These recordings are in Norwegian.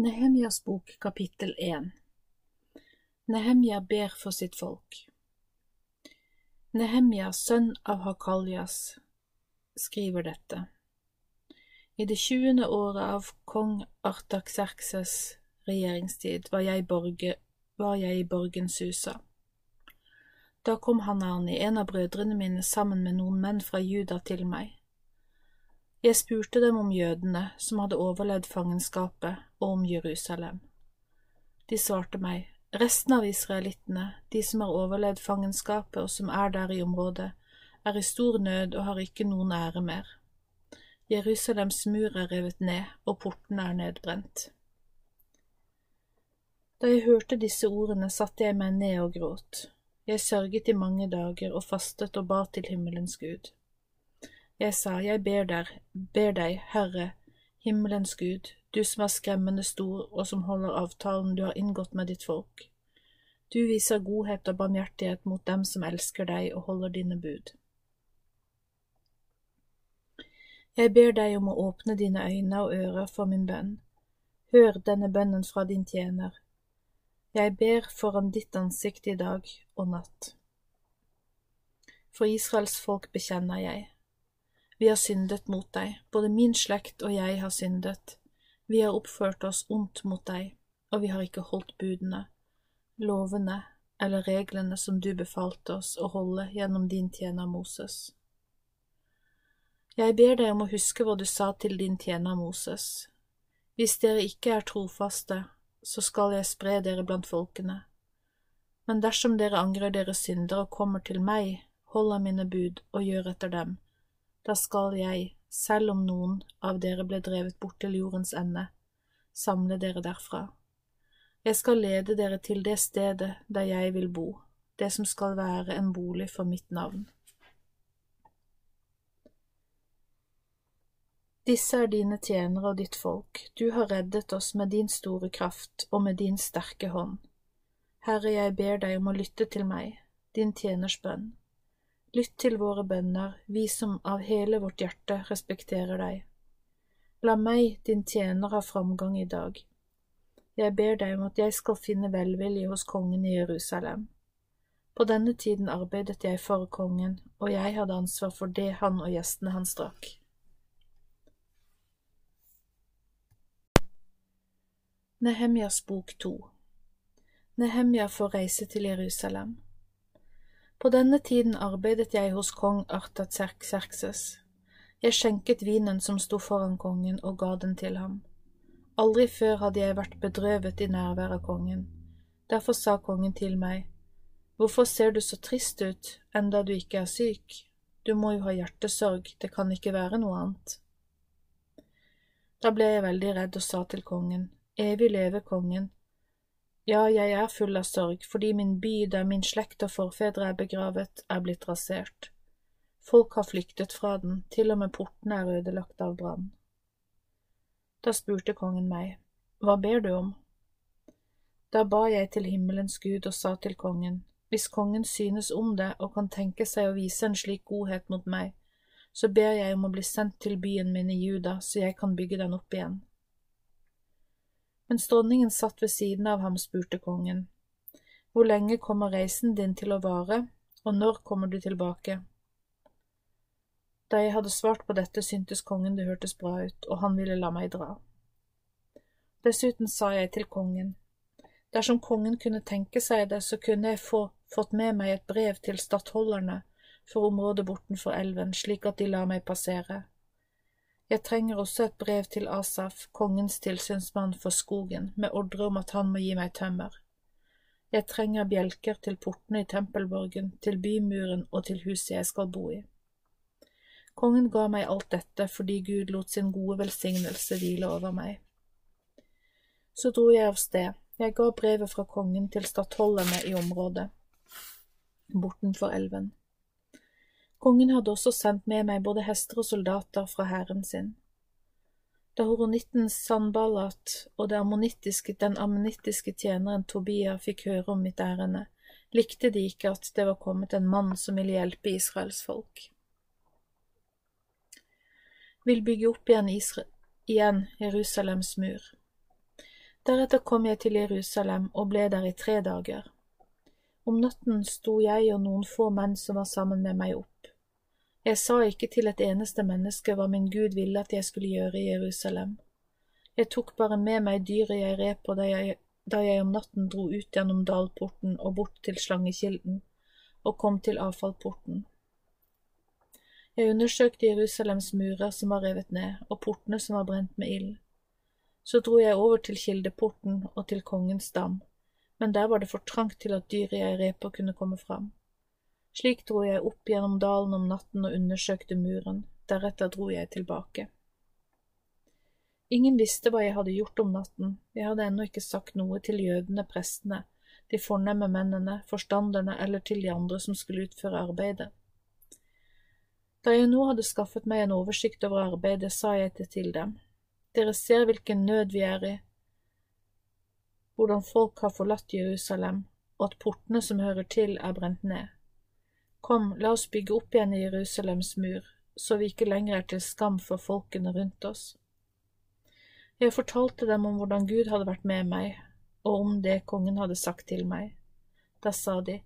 Nehemjas bok kapittel 1 Nehemja ber for sitt folk Nehemja, sønn av Hakaljas, skriver dette. I det tjuende året av kong Artaxerxes regjeringstid var jeg, borge, var jeg i borgen Susa. Da kom Hanani, en av brødrene mine, sammen med noen menn fra Juda til meg. Jeg spurte dem om jødene som hadde overlevd fangenskapet, om Jerusalem. De svarte meg, resten av israelittene, de som har overlevd fangenskapet og som er der i området, er i stor nød og har ikke noen ære mer. Jerusalems mur er revet ned, og portene er nedbrent. Da jeg hørte disse ordene, satte jeg meg ned og gråt. Jeg sørget i mange dager og fastet og ba til himmelens Gud. Jeg sa, jeg ber, der, ber deg, Herre, himmelens Gud, du som er skremmende stor og som holder avtalen du har inngått med ditt folk. Du viser godhet og barmhjertighet mot dem som elsker deg og holder dine bud. Jeg ber deg om å åpne dine øyne og ører for min bønn. Hør denne bønnen fra din tjener. Jeg ber foran ditt ansikt i dag og natt. For Israels folk bekjenner jeg. Vi har syndet mot deg, både min slekt og jeg har syndet. Vi har oppført oss ondt mot deg, og vi har ikke holdt budene, lovene eller reglene som du befalte oss å holde gjennom din tjener Moses. Jeg ber deg om å huske hva du sa til din tjener Moses. Hvis dere ikke er trofaste, så skal jeg spre dere blant folkene. Men dersom dere angrer deres synder og kommer til meg, holder mine bud og gjør etter dem, da skal jeg, selv om noen av dere ble drevet bort til jordens ende, samle dere derfra. Jeg skal lede dere til det stedet der jeg vil bo, det som skal være en bolig for mitt navn. Disse er dine tjenere og ditt folk, du har reddet oss med din store kraft og med din sterke hånd. Herre, jeg ber deg om å lytte til meg, din tjeners bønn. Lytt til våre bønner, vi som av hele vårt hjerte respekterer deg. La meg, din tjener, ha framgang i dag. Jeg ber deg om at jeg skal finne velvilje hos kongen i Jerusalem. På denne tiden arbeidet jeg for kongen, og jeg hadde ansvar for det han og gjestene hans drakk. Nehemjas bok to Nehemja får reise til Jerusalem. På denne tiden arbeidet jeg hos kong Artaxerxes. Jeg skjenket vinen som sto foran kongen, og ga den til ham. Aldri før hadde jeg vært bedrøvet i nærvær av kongen. Derfor sa kongen til meg, Hvorfor ser du så trist ut, enda du ikke er syk? Du må jo ha hjertesorg, det kan ikke være noe annet. Da ble jeg veldig redd og sa til kongen, Evig leve kongen, ja, jeg er full av sorg, fordi min by der min slekt og forfedre er begravet, er blitt rasert. Folk har flyktet fra den, til og med portene er ødelagt av brann. Da spurte kongen meg, Hva ber du om? Da ba jeg til himmelens Gud og sa til kongen, Hvis kongen synes om det og kan tenke seg å vise en slik godhet mot meg, så ber jeg om å bli sendt til byen min i Juda, så jeg kan bygge den opp igjen. Mens dronningen satt ved siden av ham, spurte kongen, Hvor lenge kommer reisen din til å vare, og når kommer du tilbake? Da jeg hadde svart på dette, syntes kongen det hørtes bra ut, og han ville la meg dra. Dessuten sa jeg til kongen, dersom kongen kunne tenke seg det, så kunne jeg få fått med meg et brev til stattholderne for området bortenfor elven, slik at de lar meg passere. Jeg trenger også et brev til Asaf, kongens tilsynsmann for skogen, med ordre om at han må gi meg tømmer. Jeg trenger bjelker til portene i tempelborgen, til bymuren og til huset jeg skal bo i. Kongen ga meg alt dette fordi Gud lot sin gode velsignelse hvile over meg. Så dro jeg av sted, jeg ga brevet fra kongen til stattholderne i området, bortenfor elven. Kongen hadde også sendt med meg både hester og soldater fra hæren sin. Da horonitten Sanballat og den ammonittiske tjeneren Tobia fikk høre om mitt ærende, likte de ikke at det var kommet en mann som ville hjelpe Israels folk. Vil bygge opp igjen, Isra igjen Jerusalems mur. Deretter kom jeg til Jerusalem og ble der i tre dager. Om natten sto jeg og noen få menn som var sammen med meg opp. Jeg sa ikke til et eneste menneske hva min Gud ville at jeg skulle gjøre i Jerusalem. Jeg tok bare med meg dyret jeg red på da jeg, da jeg om natten dro ut gjennom dalporten og bort til slangekilden, og kom til avfallporten. Jeg undersøkte Jerusalems murer som var revet ned, og portene som var brent med ild. Så dro jeg over til kildeporten og til kongens dam, men der var det for trangt til at dyret jeg på kunne komme fram. Slik dro jeg opp gjennom dalen om natten og undersøkte muren, deretter dro jeg tilbake. Ingen visste hva jeg hadde gjort om natten, jeg hadde ennå ikke sagt noe til jødene, prestene, de fornemme mennene, forstanderne eller til de andre som skulle utføre arbeidet. Da jeg nå hadde skaffet meg en oversikt over arbeidet, sa jeg det til dem. Dere ser hvilken nød vi er i, hvordan folk har forlatt Jerusalem, og at portene som hører til, er brent ned. Kom, la oss bygge opp igjen Jerusalems mur, så vi ikke lenger er til skam for folkene rundt oss. Jeg fortalte dem om hvordan Gud hadde vært med meg, og om det kongen hadde sagt til meg. Da sa de,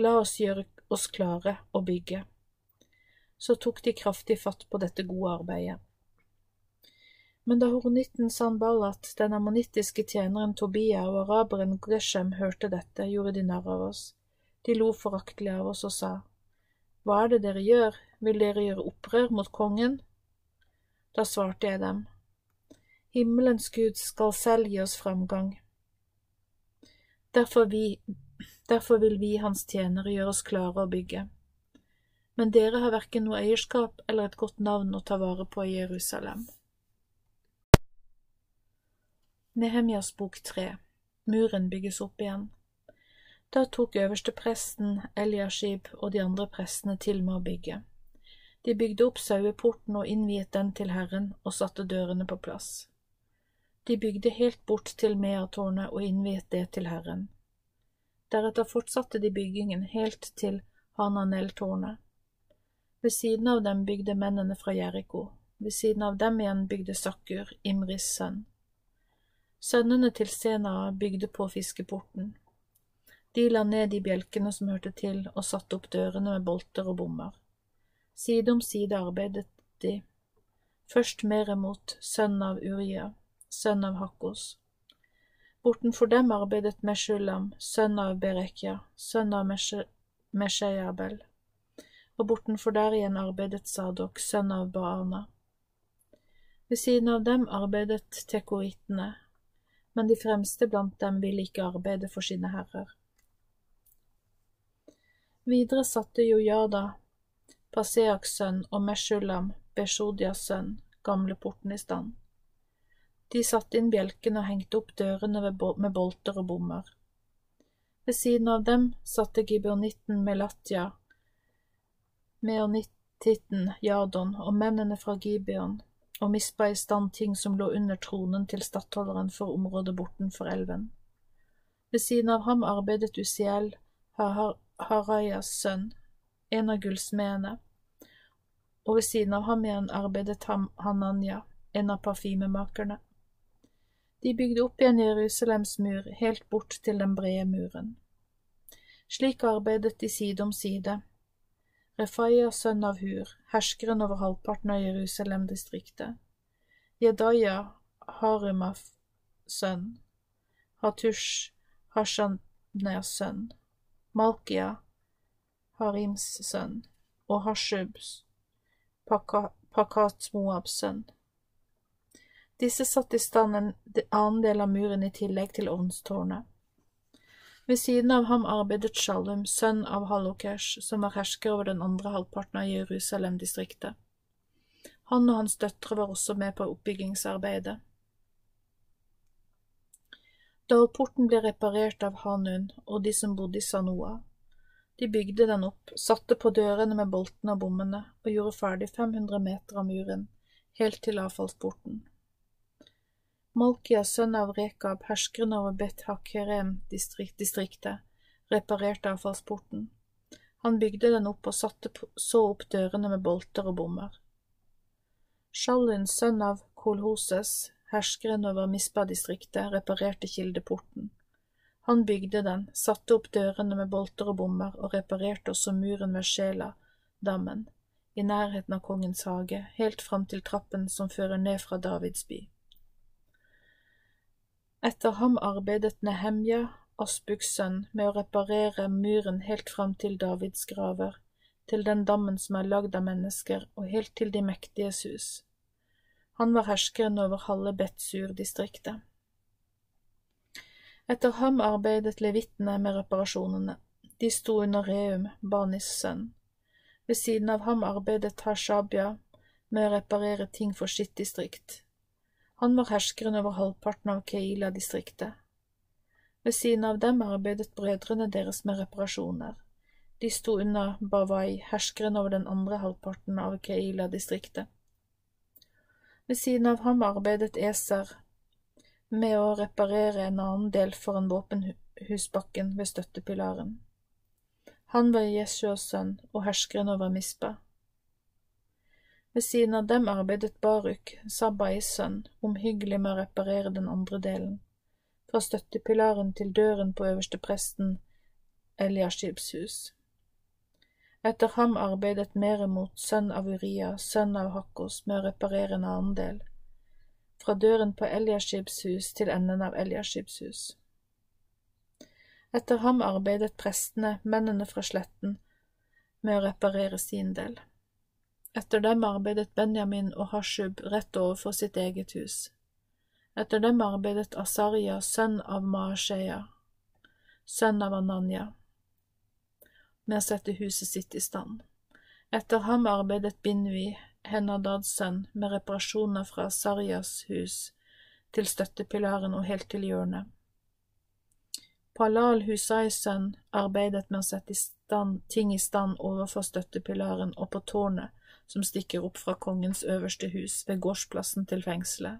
la oss gjøre oss klare og bygge. Så tok de kraftig fatt på dette gode arbeidet. Men da horonitten Sanballat, den ammonittiske tjeneren Tobia og araberen Geshem hørte dette, gjorde de narr av oss. De lo foraktelig av oss og sa, Hva er det dere gjør, vil dere gjøre opprør mot kongen? Da svarte jeg dem, Himmelens Gud skal selv gi oss framgang. Derfor, vi, derfor vil vi, hans tjenere, gjøre oss klare å bygge. Men dere har verken noe eierskap eller et godt navn å ta vare på i Jerusalem. Nehemjas bok tre Muren bygges opp igjen. Da tok øverstepresten Eliashib og de andre prestene til med å bygge. De bygde opp saueporten og innviet den til Herren og satte dørene på plass. De bygde helt bort til Meatårnet og innviet det til Herren. Deretter fortsatte de byggingen helt til Hananel-tårnet. Ved siden av dem bygde mennene fra Jeriko, ved siden av dem igjen bygde Sakkur, Imris sønn. Sønnene til Sena bygde på fiskeporten. De la ned de bjelkene som hørte til, og satte opp dørene med bolter og bommer. Side om side arbeidet de, først Meremot, sønn av Uria, sønn av Hakkos. Bortenfor dem arbeidet Meshulam, sønn av Berekja, sønn av Meshayabel, og bortenfor der igjen arbeidet Sadok, sønn av Baana. Ved siden av dem arbeidet tekoritene, men de fremste blant dem ville ikke arbeide for sine herrer. Videre satte Jojada, Paseaks sønn, og Meshulam, Beshodias sønn, gamleporten i stand. De satte inn bjelkene og hengte opp dørene med bolter og bommer. Ved siden av dem satte gibeonitten Melatja, meonittitten Jadon og mennene fra Gibeon og mispa i stand ting som lå under tronen til stattholderen for området bortenfor elven. Ved siden av ham arbeidet Usiel, Harayas sønn, en av gullsmedene, og ved siden av ham igjen arbeidet Hananya, en av parfymemakerne. De bygde opp igjen Jerusalems mur helt bort til den brede muren. Slik arbeidet de side om side. Refaya, sønn av Hur, herskeren over halvparten av Jerusalem-distriktet. Jedaya, Harumaf, sønn. Hatush, Hashaners sønn. Malkia, Harims sønn. Og Hashubs, Pakat Moabs sønn. Disse satte i stand en annen del av muren i tillegg til ovnstårnet. Ved siden av ham arbeidet Shalum, sønn av Hallokesh, som var hersker over den andre halvparten av Jerusalem-distriktet. Han og hans døtre var også med på oppbyggingsarbeidet. Dalporten ble reparert av Hanun og de som bodde i Sanoa. De bygde den opp, satte på dørene med boltene og bommene og gjorde ferdig 500 meter av muren, helt til avfallsporten. Malkia, sønn av Rekab, herskeren over Bet Hakerem-distriktet, reparerte avfallsporten. Han bygde den opp og satte så opp dørene med bolter og bommer. Shallun, sønn av Kolhoses, herskeren over Mispa-distriktet, reparerte kildeporten. Han bygde den, satte opp dørene med bolter og bommer og reparerte også muren ved Sjela, dammen, i nærheten av kongens hage, helt fram til trappen som fører ned fra Davids by. Etter ham arbeidet Nehemja, Asbuks sønn, med å reparere muren helt fram til Davids graver, til den dammen som er lagd av mennesker, og helt til de mektiges hus. Han var herskeren over halve Betsur-distriktet. Etter ham arbeidet levittene med reparasjonene. De sto under Reum, Banis sønn. Ved siden av ham arbeidet Hashabia med å reparere ting for sitt distrikt. Han var herskeren over halvparten av Keila-distriktet. Ved siden av dem arbeidet brødrene deres med reparasjoner. De sto unna Bawai, herskeren over den andre halvparten av Keila-distriktet. Ved siden av ham arbeidet Eser med å reparere en annen del foran våpenhusbakken ved støttepilaren. Han var Jeshuas sønn og herskeren over Mispa. Ved siden av dem arbeidet Baruk, Sabbais sønn, omhyggelig med å reparere den andre delen, fra støttepilaren til døren på øverstepresten Eliashibs hus. Etter ham arbeidet Meremot, sønn av Uria, sønn av Hakkos, med å reparere en annen del, fra døren på Eliashibs hus til enden av Eliashibs hus. Etter ham arbeidet prestene, mennene fra sletten, med å reparere sin del. Etter dem arbeidet Benjamin og Hashub rett overfor sitt eget hus. Etter dem arbeidet Asarja, sønn av Maasheya, sønn av Ananya, med å sette huset sitt i stand. Etter ham arbeidet Binwi, Henadads sønn, med reparasjoner fra Asarjas hus til støttepilaren og helt til hjørnet. Palal Husais sønn arbeidet med å sette ting i stand overfor støttepilaren og på tårnet som stikker opp fra kongens øverste hus ved gårdsplassen til fengselet.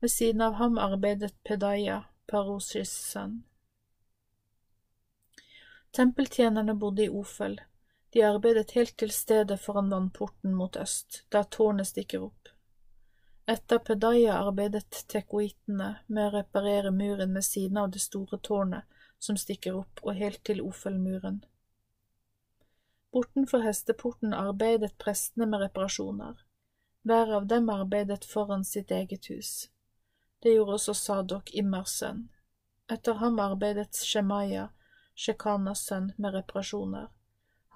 Ved siden av ham arbeidet Pedaya, Parosis sønn. Tempeltjenerne bodde i Ofel. De arbeidet helt til stedet foran vannporten mot øst, der tårnet stikker opp. Etter Pedaya arbeidet tekoitene med å reparere muren ved siden av det store tårnet som stikker opp, og helt til Ofelmuren. Bortenfor hesteporten arbeidet prestene med reparasjoner. Hver av dem arbeidet foran sitt eget hus. Det gjorde også Sadok, Immers sønn. Etter ham arbeidet Shemaya, Shekanas sønn, med reparasjoner.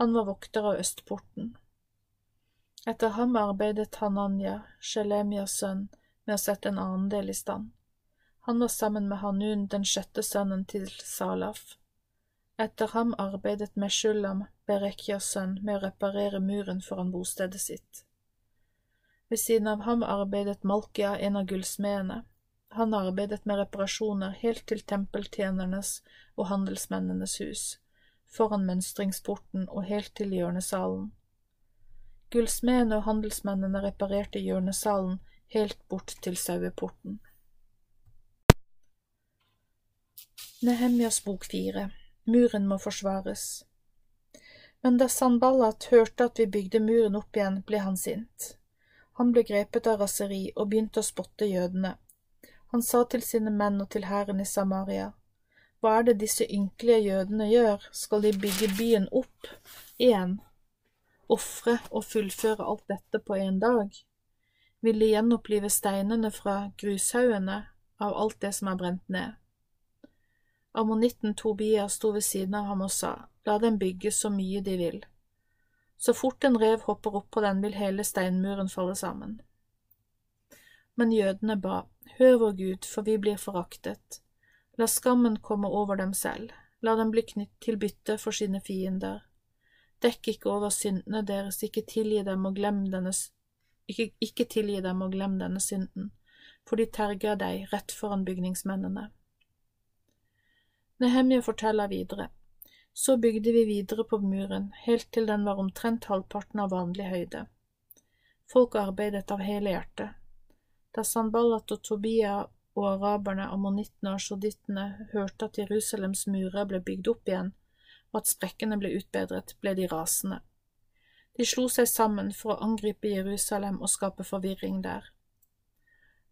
Han var vokter av østporten. Etter ham arbeidet Hananya, Shelemias sønn, med å sette en annen del i stand. Han var sammen med Hanun, den sjette sønnen til Salaf. Etter ham arbeidet Meshulam, Berekjas sønn, med å reparere muren foran bostedet sitt. Ved siden av ham arbeidet Malkia, en av gullsmedene. Han arbeidet med reparasjoner helt til tempeltjenernes og handelsmennenes hus, foran mønstringsporten og helt til hjørnesalen. Gullsmedene og handelsmennene reparerte hjørnesalen helt bort til saueporten. Nehemjas bok fire Muren må forsvares Men da Sanballat hørte at vi bygde muren opp igjen, ble han sint. Han ble grepet av raseri og begynte å spotte jødene, han sa til sine menn og til hæren i Samaria, Hva er det disse ynkelige jødene gjør, skal de bygge byen opp igjen, ofre og fullføre alt dette på en dag? Vil de gjenopplive steinene fra grushaugene av alt det som er brent ned? Ammonitten Tobias sto ved siden av ham og sa, La dem bygge så mye de vil. Så fort en rev hopper opp på den, vil hele steinmuren falle sammen. Men jødene ba, Hør vår Gud, for vi blir foraktet. La skammen komme over dem selv, la dem bli knytt til bytte for sine fiender. Dekk ikke over syndene deres, ikke tilgi dem og glem denne, ikke, ikke tilgi dem og glem denne synden, for de terger deg rett foran bygningsmennene. Nehemje forteller videre. Så bygde vi videre på muren, helt til den var omtrent halvparten av vanlig høyde. Folk arbeidet av hele hjertet. Da Sanballat og Tobia og araberne, ammonittene og sjodittene hørte at Jerusalems murer ble bygd opp igjen, og at sprekkene ble utbedret, ble de rasende. De slo seg sammen for å angripe Jerusalem og skape forvirring der.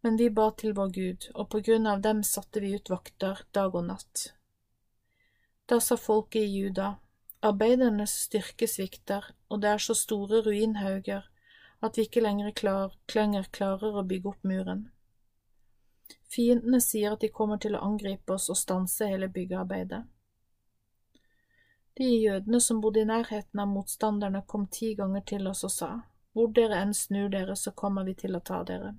Men vi ba til vår Gud, og på grunn av dem satte vi ut vakter dag og natt. Da sa folket i Juda, arbeidernes styrke svikter, og det er så store ruinhauger at vi ikke lenger, klar, lenger klarer å bygge opp muren. Fiendene sier at de kommer til å angripe oss og stanse hele byggearbeidet. De jødene som bodde i nærheten av motstanderne, kom ti ganger til oss og sa, Hvor dere enn snur dere, så kommer vi til å ta dere.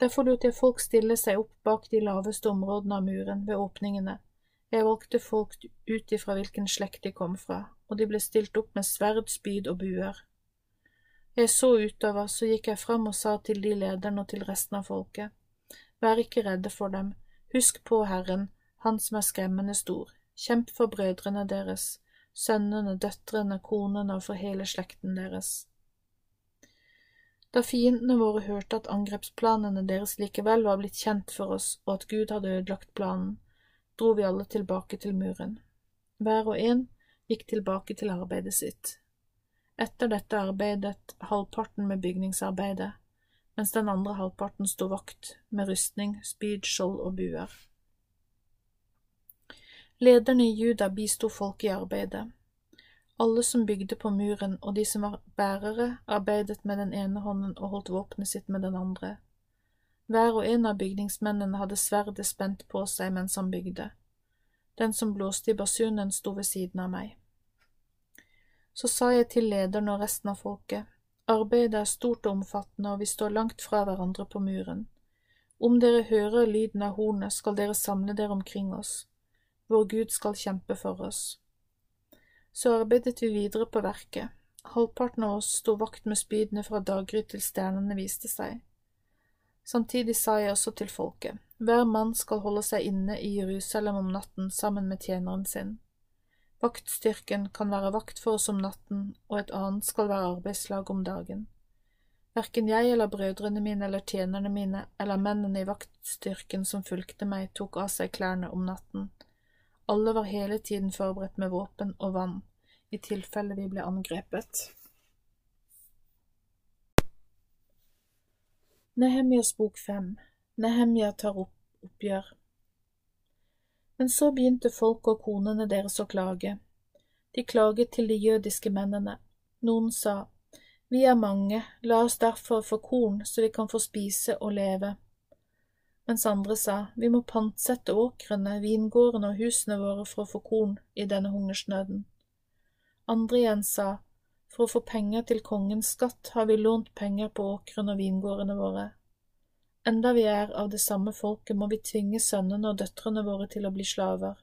Derfor lot jeg folk stille seg opp bak de laveste områdene av muren, ved åpningene. Jeg valgte folk ut ifra hvilken slekt de kom fra, og de ble stilt opp med sverd, spyd og buer. Jeg så utover, så gikk jeg fram og sa til de lederne og til resten av folket, Vær ikke redde for dem, husk på Herren, Han som er skremmende stor, kjemp for brødrene deres, sønnene, døtrene, konene og for hele slekten deres. Da fiendene våre hørte at angrepsplanene deres likevel var blitt kjent for oss, og at Gud hadde ødelagt planen, dro vi alle tilbake til muren. Hver og en gikk tilbake til arbeidet sitt. Etter dette arbeidet halvparten med bygningsarbeidet, mens den andre halvparten sto vakt med rustning, spyd, skjold og buer. Lederne i Juda bisto folk i arbeidet. Alle som bygde på muren og de som var bærere, arbeidet med den ene hånden og holdt våpenet sitt med den andre. Hver og en av bygningsmennene hadde sverdet spent på seg mens han bygde. Den som blåste i basunen, sto ved siden av meg. Så sa jeg til lederen og resten av folket, arbeidet er stort og omfattende, og vi står langt fra hverandre på muren. Om dere hører lyden av hornet, skal dere samle dere omkring oss. Vår Gud skal kjempe for oss. Så arbeidet vi videre på verket. Halvparten av oss sto vakt med spydene fra daggry til stjernene viste seg. Samtidig sa jeg også til folket, hver mann skal holde seg inne i Jerusalem om natten sammen med tjeneren sin. Vaktstyrken kan være vakt for oss om natten, og et annet skal være arbeidslag om dagen. Verken jeg eller brødrene mine eller tjenerne mine eller mennene i vaktstyrken som fulgte meg, tok av seg klærne om natten. Alle var hele tiden forberedt med våpen og vann, i tilfelle vi ble angrepet. Nehemjas bok fem Nehemja tar opp oppgjør Men så begynte folk og konene deres å klage. De klaget til de jødiske mennene. Noen sa, Vi er mange, la oss derfor få korn så vi kan få spise og leve mens andre sa vi må pantsette åkrene, vingårdene og husene våre for å få korn i denne hungersnøden. Andre igjen sa for å få penger til kongens skatt har vi lånt penger på åkrene og vingårdene våre. Enda vi er av det samme folket, må vi tvinge sønnene og døtrene våre til å bli slaver.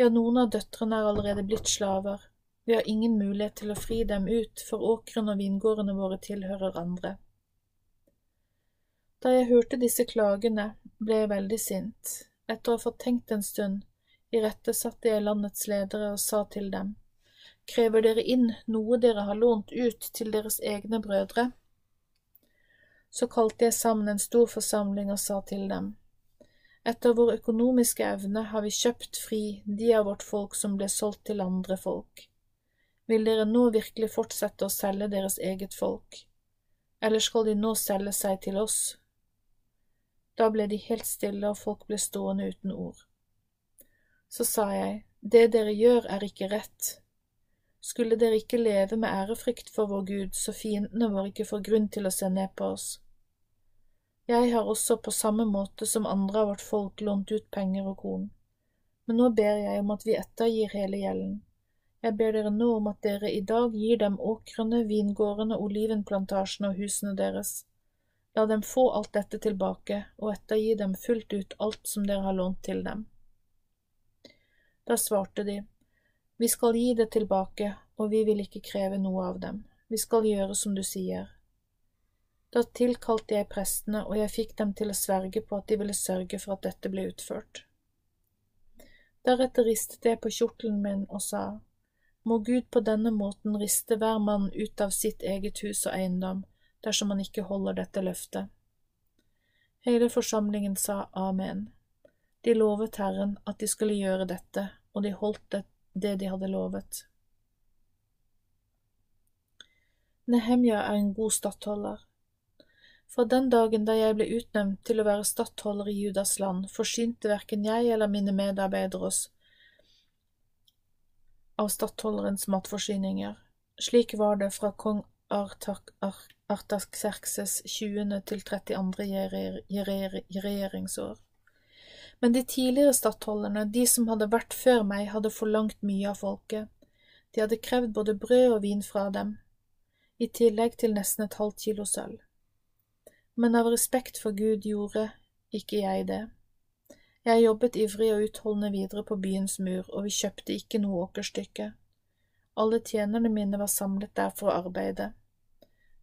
Ja, noen av døtrene er allerede blitt slaver, vi har ingen mulighet til å fri dem ut, for åkrene og vingårdene våre tilhører andre. Da jeg hørte disse klagene, ble jeg veldig sint. Etter å ha fått tenkt en stund, irettesatte jeg landets ledere og sa til dem, krever dere inn noe dere har lånt ut til deres egne brødre? Så kalte jeg sammen en stor forsamling og sa til dem, etter vår økonomiske evne har vi kjøpt fri de av vårt folk som ble solgt til andre folk. Vil dere nå virkelig fortsette å selge deres eget folk, eller skal de nå selge seg til oss, da ble de helt stille, og folk ble stående uten ord. Så sa jeg, det dere gjør er ikke rett. Skulle dere ikke leve med ærefrykt for vår Gud, så fiendene våre ikke får grunn til å se ned på oss. Jeg har også på samme måte som andre av vårt folk lånt ut penger og korn, men nå ber jeg om at vi ettergir hele gjelden. Jeg ber dere nå om at dere i dag gir dem åkrene, vingårdene, olivenplantasjene og husene deres La dem få alt dette tilbake, og ettergi dem fullt ut alt som dere har lånt til dem. Da svarte de, Vi skal gi det tilbake, og vi vil ikke kreve noe av dem, vi skal gjøre som du sier. Da tilkalte jeg prestene, og jeg fikk dem til å sverge på at de ville sørge for at dette ble utført. Deretter ristet jeg på kjortelen min og sa, Må Gud på denne måten riste hver mann ut av sitt eget hus og eiendom, dersom han ikke holder dette løftet. Hele forsamlingen sa amen. De lovet Herren at de skulle gjøre dette, og de holdt det, det de hadde lovet. Nehemja er en god stattholder. Fra den dagen da jeg ble utnevnt til å være stattholder i Judas land, forsynte verken jeg eller mine medarbeidere oss av stattholderens matforsyninger. Slik var det fra kong Artaxerxes 20. til 32. regjeringsår. Men de tidligere stattholderne, de som hadde vært før meg, hadde forlangt mye av folket. De hadde krevd både brød og vin fra dem, i tillegg til nesten et halvt kilo sølv. Men av respekt for Gud gjorde ikke jeg det. Jeg jobbet ivrig og utholdende videre på byens mur, og vi kjøpte ikke noe åkerstykke. Alle tjenerne mine var samlet der for å arbeide.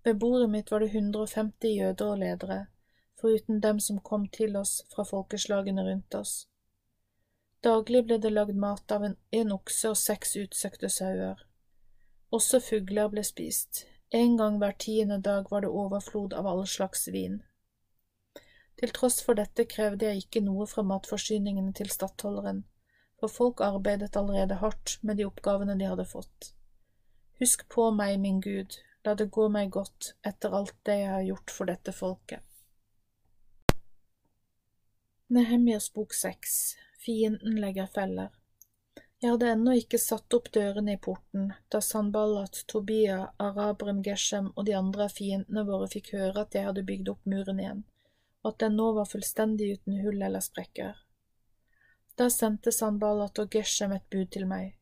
Ved bordet mitt var det 150 jøder og ledere, foruten dem som kom til oss fra folkeslagene rundt oss. Daglig ble det lagd mat av en, en okse og seks utsøkte sauer. Også fugler ble spist. En gang hver tiende dag var det overflod av all slags vin. Til tross for dette krevde jeg ikke noe fra matforsyningene til stattholderen, for folk arbeidet allerede hardt med de oppgavene de hadde fått. Husk på meg, min Gud, la det gå meg godt etter alt det jeg har gjort for dette folket. Nehemjas bok seks Fienden legger feller Jeg hadde ennå ikke satt opp dørene i porten da Sanballat, Tobia, araberen Geshem og de andre av fiendene våre fikk høre at jeg hadde bygd opp muren igjen, og at den nå var fullstendig uten hull eller sprekker. Da sendte Sanballat og Geshem et bud til meg.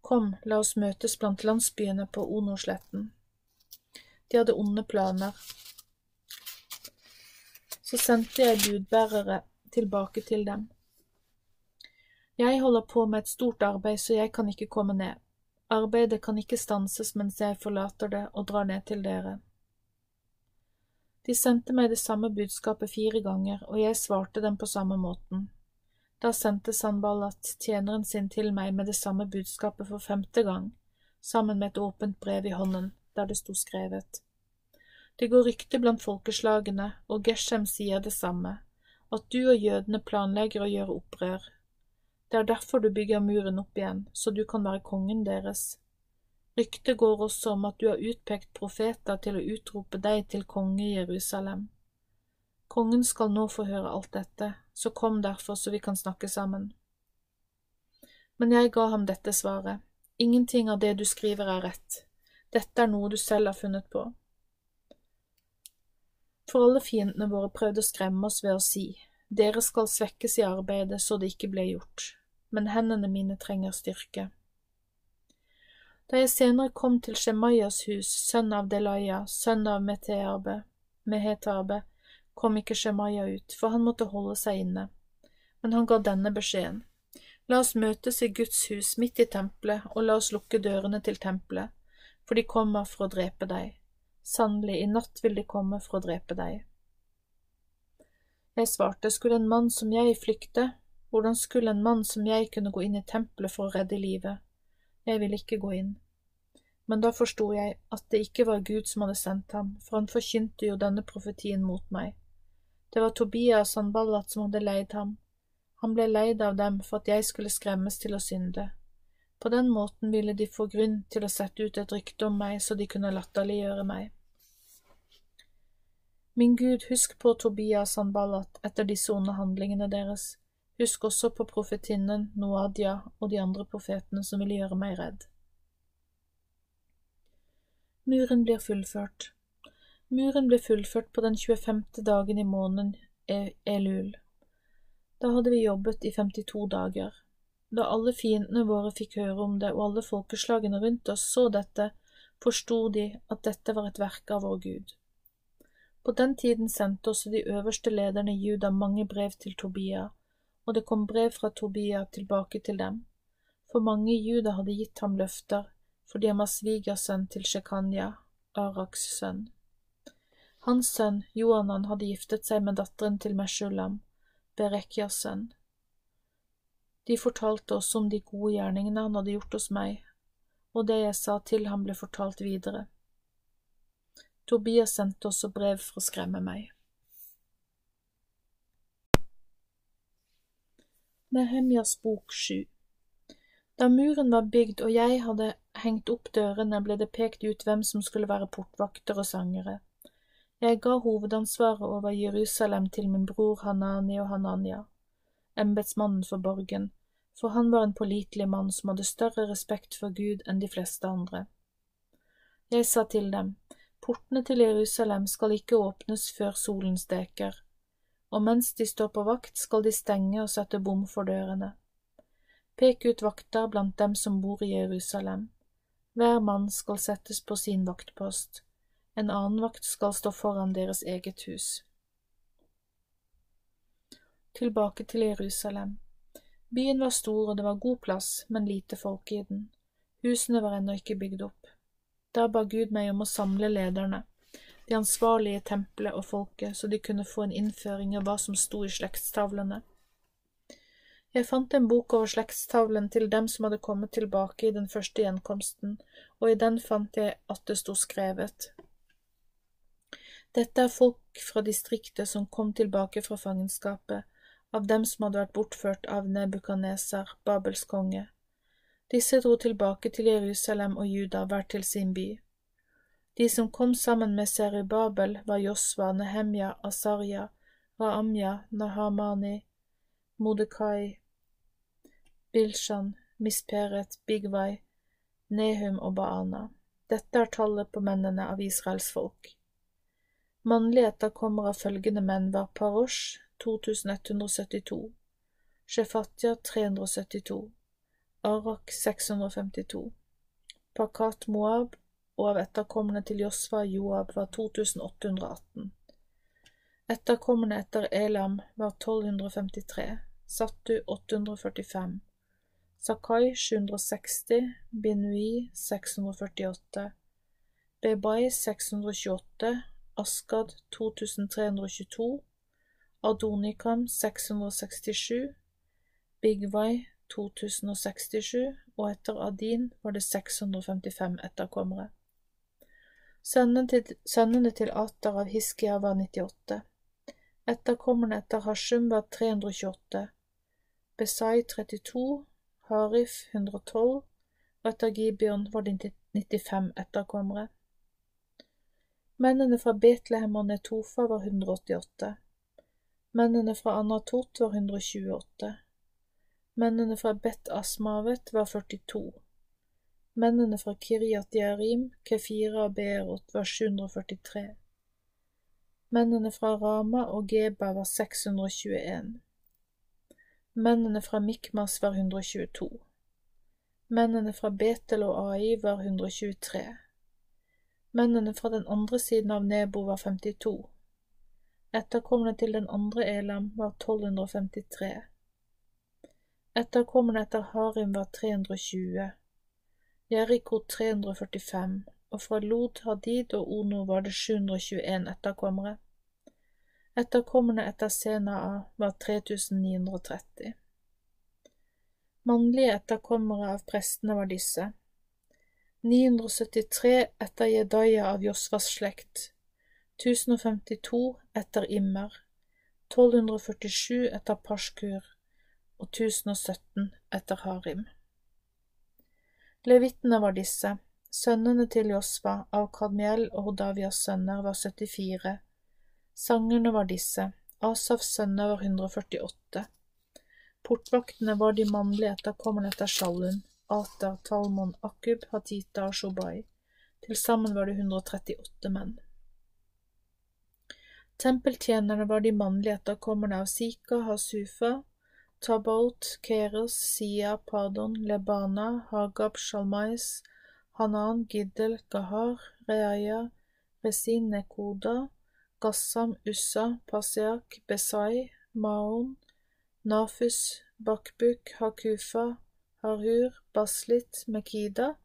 Kom, la oss møtes blant landsbyene på Onosletten. De hadde onde planer. Så sendte jeg budbærere tilbake til dem. Jeg holder på med et stort arbeid, så jeg kan ikke komme ned. Arbeidet kan ikke stanses mens jeg forlater det og drar ned til dere. De sendte meg det samme budskapet fire ganger, og jeg svarte dem på samme måten. Da sendte Sanballat tjeneren sin til meg med det samme budskapet for femte gang, sammen med et åpent brev i hånden der det sto skrevet. Det går rykte blant folkeslagene, og Geshem sier det samme, at du og jødene planlegger å gjøre opprør. Det er derfor du bygger muren opp igjen, så du kan være kongen deres. Ryktet går også om at du har utpekt profeter til å utrope deg til konge i Jerusalem. Kongen skal nå få høre alt dette, så kom derfor så vi kan snakke sammen. Men jeg ga ham dette svaret, ingenting av det du skriver er rett. Dette er noe du selv har funnet på. For alle fiendene våre prøvde å skremme oss ved å si, dere skal svekkes i arbeidet så det ikke ble gjort, men hendene mine trenger styrke. Da jeg senere kom til Shemaias hus, sønn av Delaya, sønn av Meteabe, Mehetabe, kom ikke Shemaya ut, for han måtte holde seg inne, men han ga denne beskjeden. La oss møtes i Guds hus midt i tempelet, og la oss lukke dørene til tempelet for de kommer for å drepe deg. Sannelig, i natt vil de komme for å drepe deg. Jeg svarte, skulle en mann som jeg flykte, hvordan skulle en mann som jeg kunne gå inn i tempelet for å redde livet? Jeg ville ikke gå inn. Men da forsto jeg at det ikke var Gud som hadde sendt ham, for han forkynte jo denne profetien mot meg. Det var Tobias Sanballat som hadde leid ham. Han ble leid av dem for at jeg skulle skremmes til å synde. På den måten ville de få grunn til å sette ut et rykte om meg så de kunne latterliggjøre meg. Min Gud, husk på Tobias Sanballat etter disse onde handlingene deres. Husk også på profetinnen Noadia og de andre profetene som ville gjøre meg redd. Muren blir fullført. Muren ble fullført på den 25. dagen i måneden Elul. Da hadde vi jobbet i 52 dager. Da alle fiendene våre fikk høre om det, og alle folkeslagene rundt oss så dette, forsto de at dette var et verk av vår Gud. På den tiden sendte også de øverste lederne Juda mange brev til Tobia, og det kom brev fra Tobia tilbake til dem, for mange i Juda hadde gitt ham løfter, fordi han var svigersønn til Shekanya, Araks sønn. Hans sønn, Johanan, hadde giftet seg med datteren til Meshulam, Berekyas sønn. De fortalte også om de gode gjerningene han hadde gjort hos meg, og det jeg sa til ham ble fortalt videre. Tobias sendte også brev for å skremme meg. Nehemjas bok sju Da muren var bygd og jeg hadde hengt opp dørene, ble det pekt ut hvem som skulle være portvakter og sangere. Jeg ga hovedansvaret over Jerusalem til min bror Hanani og Hananya, embetsmannen for borgen, for han var en pålitelig mann som hadde større respekt for Gud enn de fleste andre. Jeg sa til dem, portene til Jerusalem skal ikke åpnes før solen steker, og mens de står på vakt skal de stenge og sette bom for dørene. Pek ut vakter blant dem som bor i Jerusalem. Hver mann skal settes på sin vaktpost. En annen vakt skal stå foran deres eget hus. Tilbake til Jerusalem. Byen var stor, og det var god plass, men lite folk i den. Husene var ennå ikke bygd opp. Da ba Gud meg om å samle lederne, de ansvarlige i tempelet og folket, så de kunne få en innføring av hva som sto i slektstavlene. Jeg fant en bok over slektstavlen til dem som hadde kommet tilbake i den første gjenkomsten, og i den fant jeg at det sto skrevet. Dette er folk fra distriktet som kom tilbake fra fangenskapet, av dem som hadde vært bortført av Nebukaneser, Babels konge. Disse dro tilbake til Jerusalem og Juda, hver til sin by. De som kom sammen med Serubabel, var Josva, Nehemja, Asarja, Raamja, Nahamani, Modekai, Bilshan, Misperet, Bigvai, Nehum og Baana. Dette er tallet på mennene av Israels folk. Mannlige etterkommere av følgende menn var Parosh 2172, Shefatya 372, Arak 652, Pakat Moab og av etterkommende til Josfa Joab var 2818. Etterkommende etter Elam var 1253, Sattu 845, Sakai 760, Binui 648, Bebai 628, Askad 2322, Adonikam 667, Bigvai 2067, og etter Adin var det 655 etterkommere. Sønnene til, sønnene til Atar av Hiskia var 98. Etterkommerne etter Hashum var 328. Besai 32, Harif 112, og etter Gibeon var det 95 etterkommere. Mennene fra Betlehem og Netofa var 188. Mennene fra Anatot var 128. Mennene fra Bet Asmavet var 42. Mennene fra Kiryat Yarim, Kefira og Beerot var 743. Mennene fra Rama og Geba var 621. Mennene fra Mikmas var 122. Mennene fra Betel og Ai var 123. Mennene fra den andre siden av Nebo var 52. Etterkommerne til den andre Elam var 1253. Etterkommerne etter Harim var 320. Jeriko 345, og fra Lod, Hadid og Ono var det 721 etterkommere. Etterkommerne etter Senaa var 3930. Mannlige etterkommere av prestene var disse. 973 etter Jedaya av Josvas slekt, 1052 etter Immer, 1247 etter Pashkur og 1017 etter Harim. Levittene var disse, sønnene til Josva av Kadmiel og Hodavias sønner var 74, Sangerne var disse, Asafs sønner var 148. Portvaktene var de mannlige etterkommerne etter Shallun, Ater, Talmon, Akub, Hatita og Shobai. Til sammen var det 138 menn. Tempeltjenerne var de mannlige etterkommerne av Sika, Hasufa, Tabaut, Keros, Sia, Padon, Lebana, Hagab, Shalmais, Hanan, Giddel, Gahar, Reaya, Resin, Nekoda, Gassam, Ussa, Pasiak, Besai, Maon, Nafus, Bakbuk, Hakufa, Harhur, Baslit, Mekida,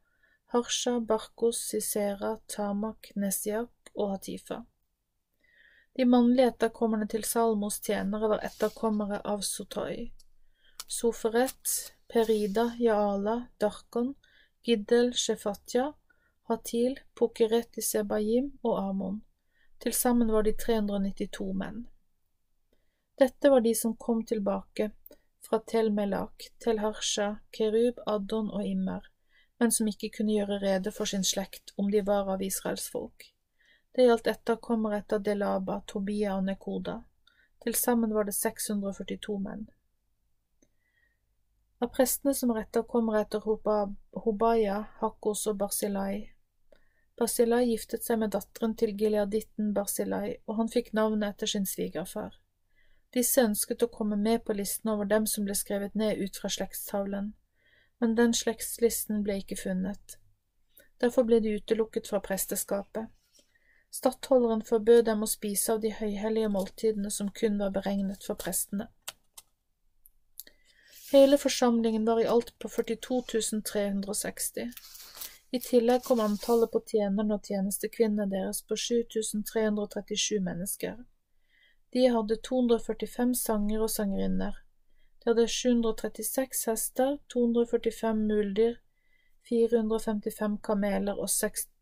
Harsha, Barkos, Sisera, Tamak, Nesiak og Hatifa. De mannlige etterkommerne til Salmos tjenere var etterkommere av Sotoi. Soferet, Perida, Jaala, Darkon, Giddel, Shefatya, Hatil, Pokeret i Sebayim og Amon. Til sammen var de 392 menn. Dette var de som kom tilbake fra Tel Melak, Tel Harsha, Kerub, Addon og Immer, men som ikke kunne gjøre rede for sin slekt om de var av Israels folk. Det gjaldt etterkommere etter Delaba, Tobia og Nekoda. Til sammen var det 642 menn. Av prestene som var etterkommere etter Hobaya, Hakkos og Barsilai. Barsilai giftet seg med datteren til gileaditten Barsilai, og han fikk navnet etter sin svigerfar. Disse ønsket å komme med på listen over dem som ble skrevet ned ut fra slektstavlen, men den slektslisten ble ikke funnet. Derfor ble de utelukket fra presteskapet. Stattholderen forbød dem å spise av de høyhellige måltidene som kun var beregnet for prestene. Hele forsamlingen var i alt på 42 360. I tillegg kom antallet på tjenerne og tjenestekvinnene deres på 7337 mennesker. De hadde 245 sanger og sangerinner. De hadde 736 hester, 245 muldyr, 455 kameler og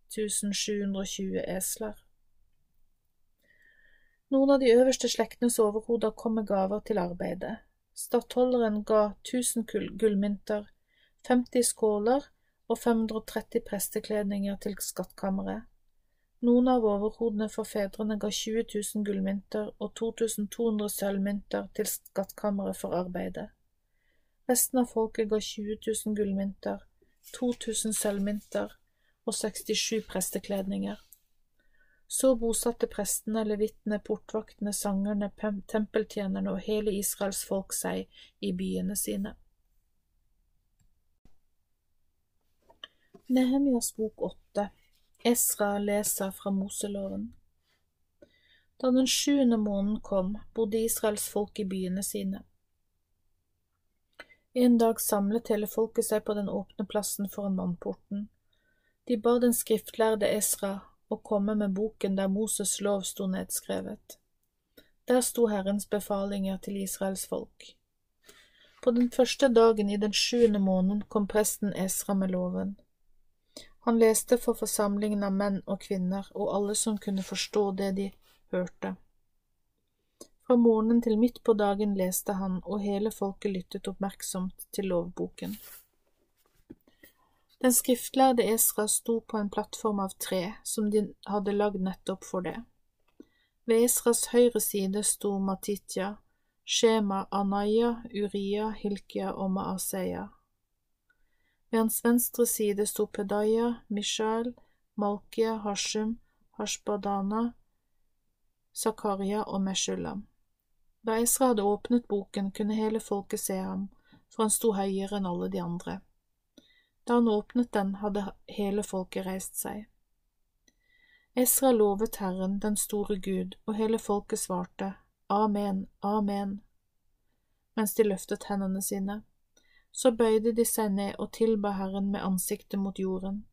6720 esler. Noen av de øverste slektenes overhoder kom med gaver til arbeidet. Stattholderen ga 1000 gullmynter, 50 skåler og 530 prestekledninger til skattkammeret. Noen av overhodene for fedrene ga 20 000 gullmynter og 2200 sølvmynter til skattkammeret for arbeidet. Resten av folket ga 20 000 gullmynter, 2000 sølvmynter og 67 prestekledninger. Så bosatte prestene, levittene, portvaktene, sangerne, tempeltjenerne og hele Israels folk seg i byene sine. Nehemjas bok åtte Esra leser fra Moseloven Da den sjuende måneden kom, bodde Israels folk i byene sine. En dag samlet hele folket seg på den åpne plassen foran vannporten. De ba den skriftlærde Esra å komme med boken der Moses lov sto nedskrevet. Der sto Herrens befalinger til Israels folk. På den første dagen i den sjuende måneden kom presten Esra med loven. Han leste for forsamlingen av menn og kvinner og alle som kunne forstå det de hørte. Fra morgenen til midt på dagen leste han, og hele folket lyttet oppmerksomt til lovboken. Den skriftlærde Esra sto på en plattform av tre som de hadde lagd nettopp for det. Ved Esras høyre side sto Matitya, Shema, Anaya, Uria, Hilkia og Maaseya. Ved hans venstre side sto Pedaya, Mishael, Malkia, Hashum, Hashbadana, Zakaria og Meshulam. Da Esra hadde åpnet boken, kunne hele folket se ham, for han sto høyere enn alle de andre. Da han åpnet den, hadde hele folket reist seg. Esra lovet Herren, den store Gud, og hele folket svarte, Amen, Amen, mens de løftet hendene sine. Så bøyde de seg ned og tilba Herren med ansiktet mot jorden.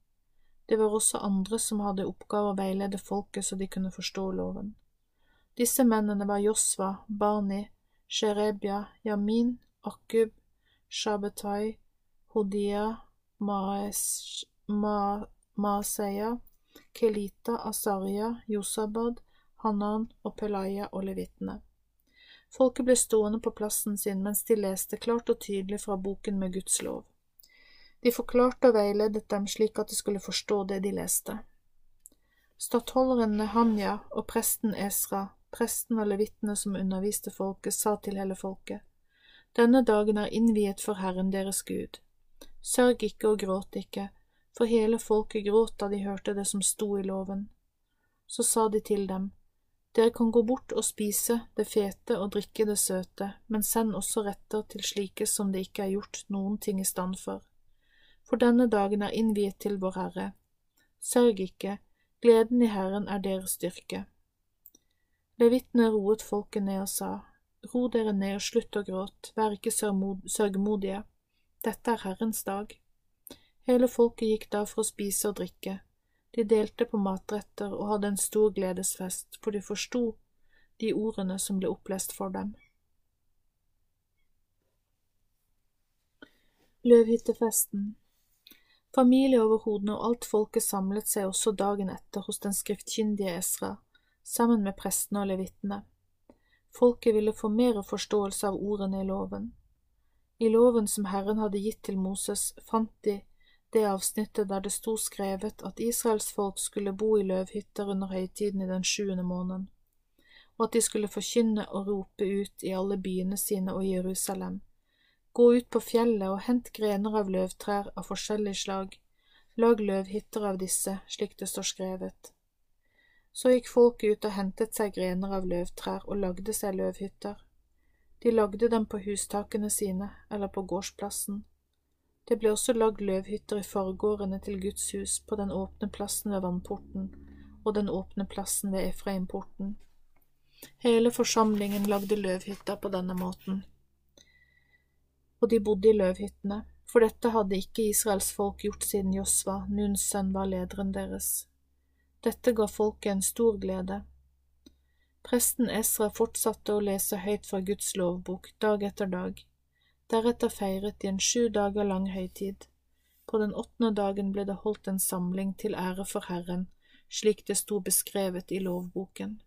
Det var også andre som hadde oppgave å veilede folket så de kunne forstå loven. Disse mennene var Josva, Bani, Sherebia, Yamin, Akub, Shabetai, Hodia, Maaseia, Kelita, Asaria, Josabad, Hanan og Pelaya og levittene. Folket ble stående på plassen sin mens de leste klart og tydelig fra boken med Guds lov. De forklarte og veiledet dem slik at de skulle forstå det de leste. Stattholderen Nehanja og presten Esra, presten og levittene som underviste folket, sa til hele folket, Denne dagen er innviet for Herren deres Gud. Sørg ikke og gråt ikke, for hele folket gråt da de hørte det som sto i loven. Så sa de til dem, Dere kan gå bort og spise det fete og drikke det søte, men send også retter til slike som det ikke er gjort noen ting i stand for. For denne dagen er innviet til Vår Herre. Sørg ikke, gleden i Herren er deres styrke. Levitene roet folket ned og sa, Ro dere ned og slutt å gråte, vær ikke sørgmodige. Dette er Herrens dag. Hele folket gikk da for å spise og drikke. De delte på matretter og hadde en stor gledesfest, for de forsto de ordene som ble opplest for dem. Løvhyttefesten Familieoverhodene og alt folket samlet seg også dagen etter hos den skriftkyndige Esra, sammen med prestene og levittene. Folket ville få mer forståelse av ordene i loven. I loven som Herren hadde gitt til Moses, fant de det avsnittet der det sto skrevet at Israels folk skulle bo i løvhytter under høytiden i den sjuende måneden, og at de skulle forkynne og rope ut i alle byene sine og Jerusalem. Gå ut på fjellet og hent grener av løvtrær av forskjellig slag, lag løvhytter av disse, slik det står skrevet. Så gikk folket ut og hentet seg grener av løvtrær og lagde seg løvhytter. De lagde dem på hustakene sine eller på gårdsplassen. Det ble også lagd løvhytter i forgårdene til Guds hus på den åpne plassen ved vannporten og den åpne plassen ved Efraimporten. Hele forsamlingen lagde løvhytter på denne måten. Og de bodde i løvhyttene, for dette hadde ikke Israels folk gjort siden Josva, Nuns sønn, var lederen deres. Dette ga folket en stor glede. Presten Esra fortsatte å lese høyt fra Guds lovbok dag etter dag. Deretter feiret de en sju dager lang høytid. På den åttende dagen ble det holdt en samling til ære for Herren, slik det sto beskrevet i lovboken.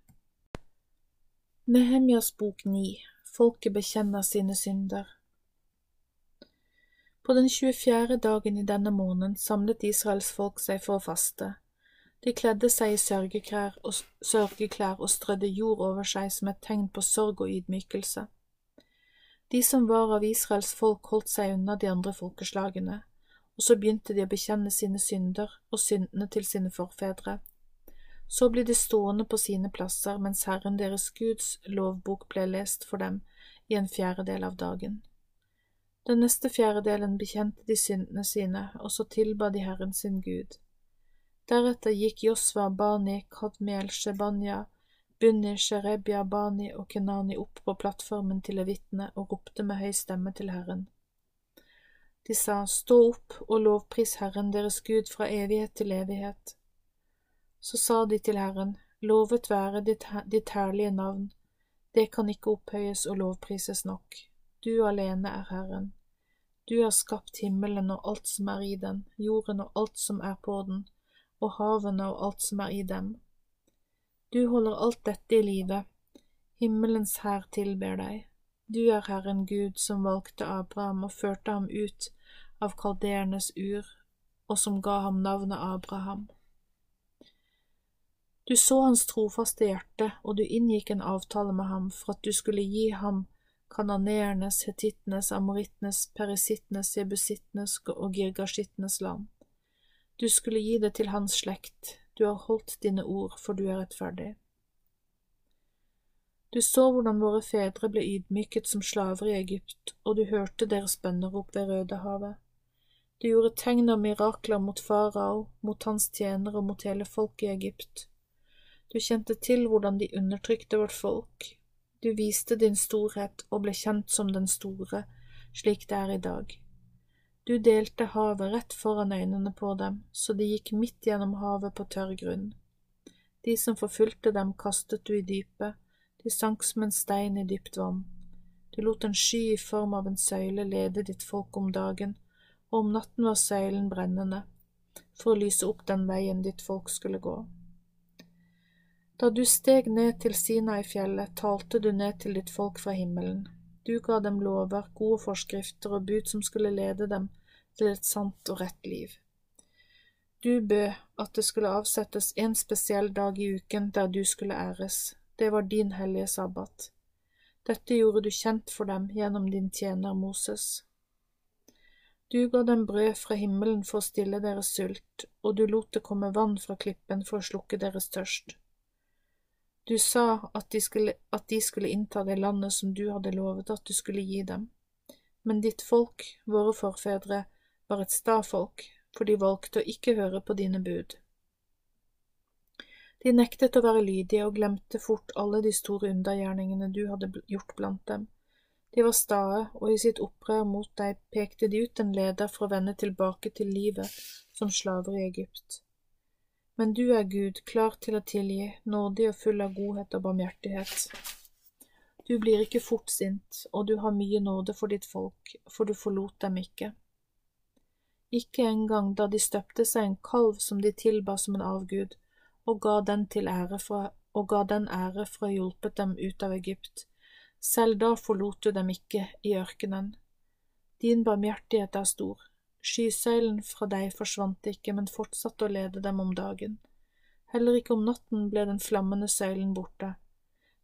Nehemjas bok ni Folket bekjenner sine synder På den 24. dagen i denne måneden samlet Israels folk seg for å faste. De kledde seg i sørgeklær og, sørgeklær og strødde jord over seg som et tegn på sorg og ydmykelse. De som var av Israels folk, holdt seg unna de andre folkeslagene, og så begynte de å bekjenne sine synder og syndene til sine forfedre. Så ble de stående på sine plasser mens Herren deres Guds lovbok ble lest for dem i en fjerdedel av dagen. Den neste fjerdedelen bekjente de syndene sine, og så tilba de Herren sin Gud. Deretter gikk Josva, Bani, Kadmiel, Shebanya, Bunni, Sherebya, Bani og Kenani opp på plattformen til levitene og ropte med høy stemme til Herren. De sa, Stå opp og lovpris Herren deres Gud fra evighet til evighet. Så sa de til Herren, Lovet være ditt, ditt herlige navn, det kan ikke opphøyes og lovprises nok. Du alene er Herren. Du har skapt himmelen og alt som er i den, jorden og alt som er på den og havene og alt som er i dem. Du holder alt dette i live, himmelens hær tilber deg. Du er Herren Gud som valgte Abraham og førte ham ut av kaldernes ur, og som ga ham navnet Abraham. Du så hans trofaste hjerte, og du inngikk en avtale med ham for at du skulle gi ham kananeernes, hetittenes, amorittenes, perisittenes, jebusittenes og girgasjittenes land. Du skulle gi det til hans slekt, du har holdt dine ord, for du er rettferdig. Du så hvordan våre fedre ble ydmyket som slaver i Egypt, og du hørte deres bønnerop ved Rødehavet. Du gjorde tegn og mirakler mot farao, mot hans tjenere og mot hele folket i Egypt. Du kjente til hvordan de undertrykte vårt folk. Du viste din storhet og ble kjent som den store, slik det er i dag. Du delte havet rett foran øynene på dem, så de gikk midt gjennom havet på tørr grunn. De som forfulgte dem, kastet du i dypet, de sank som en stein i dypt vann. Du lot en sky i form av en søyle lede ditt folk om dagen, og om natten var søylen brennende, for å lyse opp den veien ditt folk skulle gå. Da du steg ned til Sinai-fjellet, talte du ned til ditt folk fra himmelen. Du ga dem lover, gode forskrifter og bud som skulle lede dem til et sant og rett liv. Du bød at det skulle avsettes en spesiell dag i uken der du skulle æres, det var din hellige sabbat. Dette gjorde du kjent for dem gjennom din tjener Moses. Du ga dem brød fra himmelen for å stille deres sult, og du lot det komme vann fra klippen for å slukke deres tørst. Du sa at de, skulle, at de skulle innta det landet som du hadde lovet at du skulle gi dem. Men ditt folk, våre forfedre, var et sta folk, for de valgte å ikke høre på dine bud. De nektet å være lydige og glemte fort alle de store undergjerningene du hadde gjort blant dem. De var stae, og i sitt opprør mot deg pekte de ut en leder for å vende tilbake til livet som slaver i Egypt. Men du er Gud, klar til å tilgi, nådig og full av godhet og barmhjertighet. Du blir ikke fort sint, og du har mye nåde for ditt folk, for du forlot dem ikke. Ikke engang da de støpte seg en kalv som de tilba som en avgud, og ga den til ære fra, og ga den ære for å ha hjulpet dem ut av Egypt. Selv da forlot du dem ikke i ørkenen. Din barmhjertighet er stor, skysøylen fra deg forsvant ikke, men fortsatte å lede dem om dagen. Heller ikke om natten ble den flammende søylen borte,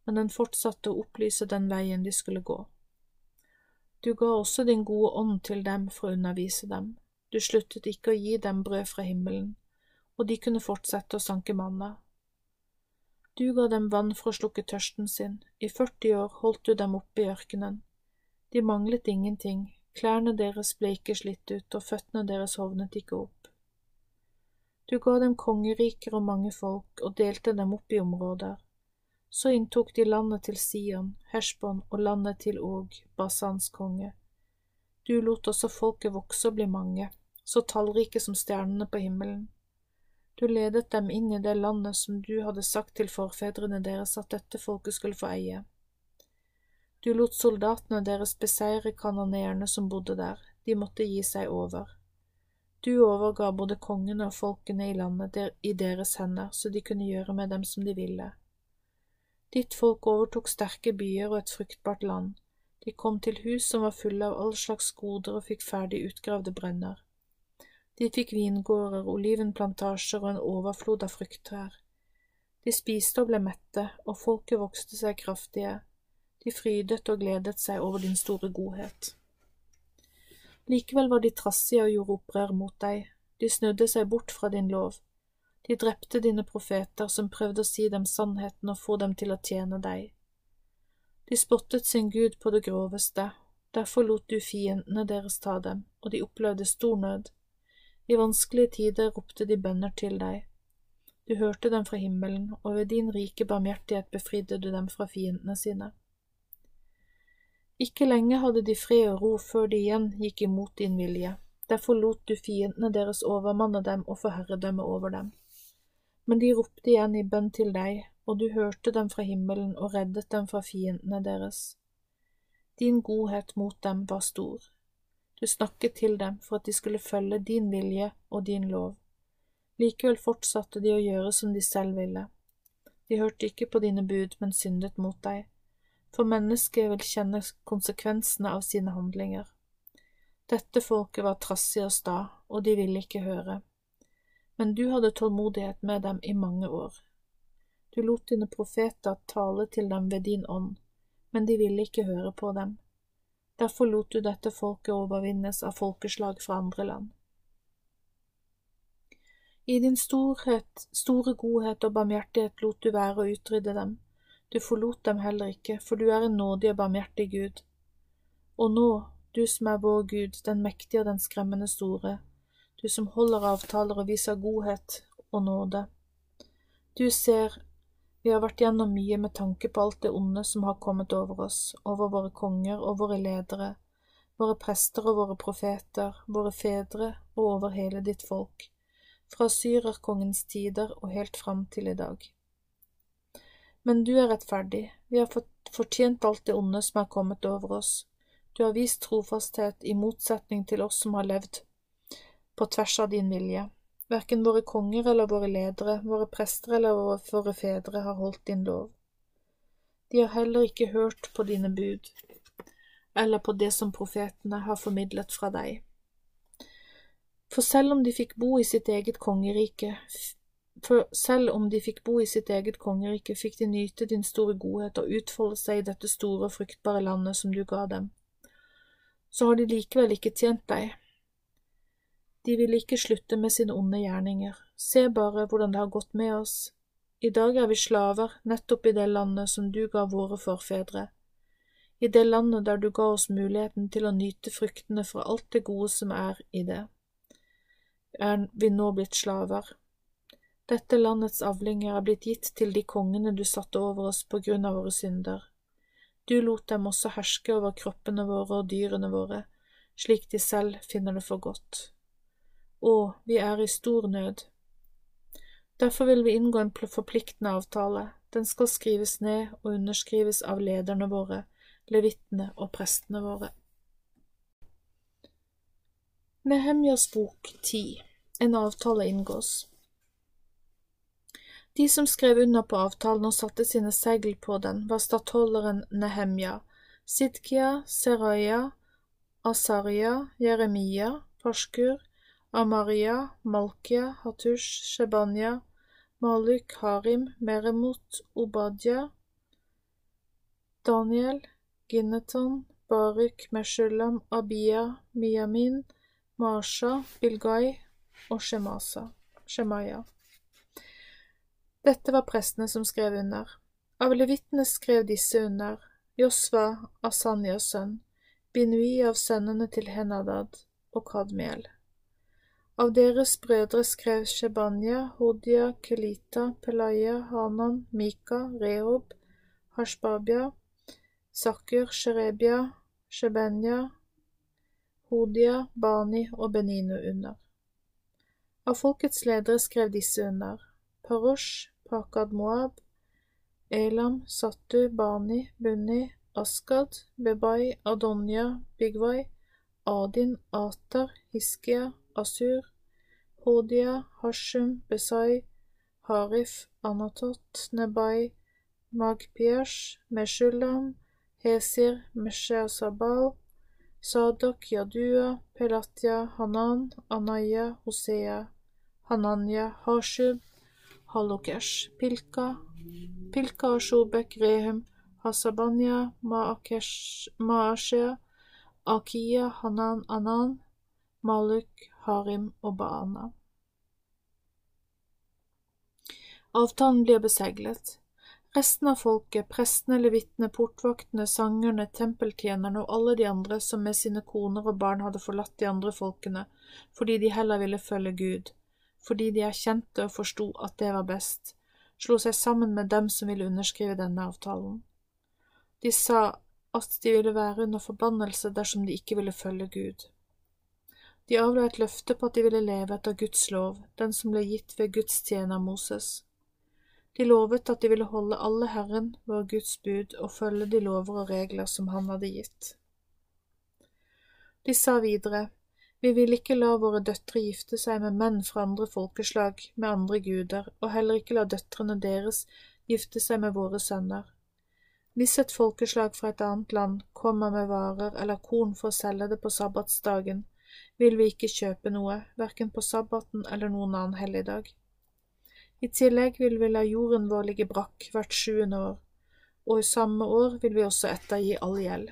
men den fortsatte å opplyse den veien de skulle gå. Du ga også din gode ånd til dem for å undervise dem, du sluttet ikke å gi dem brød fra himmelen, og de kunne fortsette å sanke manna. Du ga dem vann for å slukke tørsten sin, i 40 år holdt du dem oppe i ørkenen. De manglet ingenting, klærne deres ble ikke slitt ut, og føttene deres hovnet ikke opp. Du ga dem kongeriker og mange folk og delte dem opp i områder. Så inntok de landet til Sion, Heshbon og landet til Og, Basans konge. Du lot også folket vokse og bli mange, så tallrike som stjernene på himmelen. Du ledet dem inn i det landet som du hadde sagt til forfedrene deres at dette folket skulle få eie. Du lot soldatene deres beseire kanoneerne som bodde der, de måtte gi seg over. Du overga både kongene og folkene i landet i deres hender, så de kunne gjøre med dem som de ville. Ditt folk overtok sterke byer og et fruktbart land, de kom til hus som var fulle av all slags goder og fikk ferdig utgravde brønner. De fikk vingårder, olivenplantasjer og en overflod av frukttrær. De spiste og ble mette, og folket vokste seg kraftige. De frydet og gledet seg over din store godhet. Likevel var de trassige og gjorde opprør mot deg, de snudde seg bort fra din lov. De drepte dine profeter som prøvde å si dem sannheten og få dem til å tjene deg. De spottet sin Gud på det groveste, derfor lot du fiendene deres ta dem, og de opplevde stor nød. I vanskelige tider ropte de bønner til deg. Du hørte dem fra himmelen, og ved din rike barmhjertighet befridde du dem fra fiendene sine. Ikke lenge hadde de fred og ro før de igjen gikk imot din vilje. Derfor lot du fiendene deres overmanne dem og få herredømme over dem. Men de ropte igjen i bønn til deg, og du hørte dem fra himmelen og reddet dem fra fiendene deres. Din godhet mot dem var stor. Du snakket til dem for at de skulle følge din vilje og din lov. Likevel fortsatte de å gjøre som de selv ville. De hørte ikke på dine bud, men syndet mot deg, for mennesket vil kjenne konsekvensene av sine handlinger. Dette folket var trassig og sta, og de ville ikke høre. Men du hadde tålmodighet med dem i mange år. Du lot dine profeter tale til dem ved din ånd, men de ville ikke høre på dem. Derfor lot du dette folket overvinnes av folkeslag fra andre land. I din storhet, store godhet og barmhjertighet lot du være å utrydde dem, du forlot dem heller ikke, for du er en nådig og barmhjertig Gud. Og nå, du som er vår Gud, den mektige og den skremmende store, du som holder avtaler og viser godhet og nåde. Du ser vi har vært gjennom mye med tanke på alt det onde som har kommet over oss, over våre konger og våre ledere, våre prester og våre profeter, våre fedre og over hele ditt folk, fra syrerkongens tider og helt fram til i dag. Men du er rettferdig, vi har fortjent alt det onde som er kommet over oss, du har vist trofasthet i motsetning til oss som har levd på tvers av din vilje. Verken våre konger eller våre ledere, våre prester eller våre fedre har holdt din lov. De har heller ikke hørt på dine bud, eller på det som profetene har formidlet fra deg. For selv om de fikk bo i sitt eget kongerike, for selv om de fikk bo i sitt eget kongerike, fikk de nyte din store godhet og utfolde seg i dette store og fruktbare landet som du ga dem. Så har de likevel ikke tjent deg, de vil ikke slutte med sine onde gjerninger. Se bare hvordan det har gått med oss. I dag er vi slaver nettopp i det landet som du ga våre forfedre, i det landet der du ga oss muligheten til å nyte fruktene fra alt det gode som er i det. Er vi nå blitt slaver? Dette landets avlinger er blitt gitt til de kongene du satte over oss på grunn av våre synder. Du lot dem også herske over kroppene våre og dyrene våre, slik de selv finner det for godt Å, vi er i stor nød. Derfor vil vi inngå en forpliktende avtale. Den skal skrives ned og underskrives av lederne våre, levittene og prestene våre. Nehemjas bok ti En avtale inngås De som skrev under på avtalen og satte sine segl på den, var stattholderen Nehemja, Sidkia, Seraya, Asaria, Jeremia, Pashkur, Amaria, Malkia, Hatush, Shebanya, Maluk, Harim, Meremot, Obadia, Daniel, Ginneton, Baruk, Meshulam, Abia, Miyamin, Masha, Bilgai og Shemasa, Shemaya. Dette var prestene som skrev under. Av levittene skrev disse under, Josva, Asanyas sønn, Binui av sønnene til Henadad og Kadmiel. Av deres brødre skrev Shebanya, Hodia, Kelita, Pelaya, Hanan, Mika, Rehob, Hashbabia, Sakur, Sherebia, Shebenya, Hodia, Bani og Benino under. Av folkets ledere skrev disse under, Parosh, Pakad Moab, Elam, Sattu, Bani, Bunni, Askad, Bebai, Adonja, Bigvai, Adin, Atar, Hiskia, Asur, Hodia, Hashum, Besai, Harif, Anatot, Nebai, Magpiash, Meshulam, Hesir, Mesheasabal, Sadok, Yadua, Pelatya, Hanan, Anaya, Hosea, Hananya, Hashub, Halokesh, Pilka, Pilka og Shobek, Rehum, Hasabanya, Maashea, Akiya, Hanan, Anan, Maluk, Harim og Baana. Avtalen blir beseglet. Resten av folket, prestene, levitene, portvaktene, sangerne, tempeltjenerne og alle de andre som med sine koner og barn hadde forlatt de andre folkene fordi de heller ville følge Gud, fordi de erkjente og forsto at det var best, slo seg sammen med dem som ville underskrive denne avtalen. De sa at de ville være under forbannelse dersom de ikke ville følge Gud. De avla et løfte på at de ville leve etter Guds lov, den som ble gitt ved Guds tjener Moses. De lovet at de ville holde alle Herren, vår Guds bud, og følge de lover og regler som Han hadde gitt. De sa videre, Vi vil ikke la våre døtre gifte seg med menn fra andre folkeslag, med andre guder, og heller ikke la døtrene deres gifte seg med våre sønner. Hvis et folkeslag fra et annet land kommer med varer eller korn for å selge det på sabbatsdagen, vil vi ikke kjøpe noe, verken på sabbaten eller noen annen helligdag. I tillegg vil vi la jorden vår ligge brakk hvert sjuende år, og i samme år vil vi også ettergi all gjeld.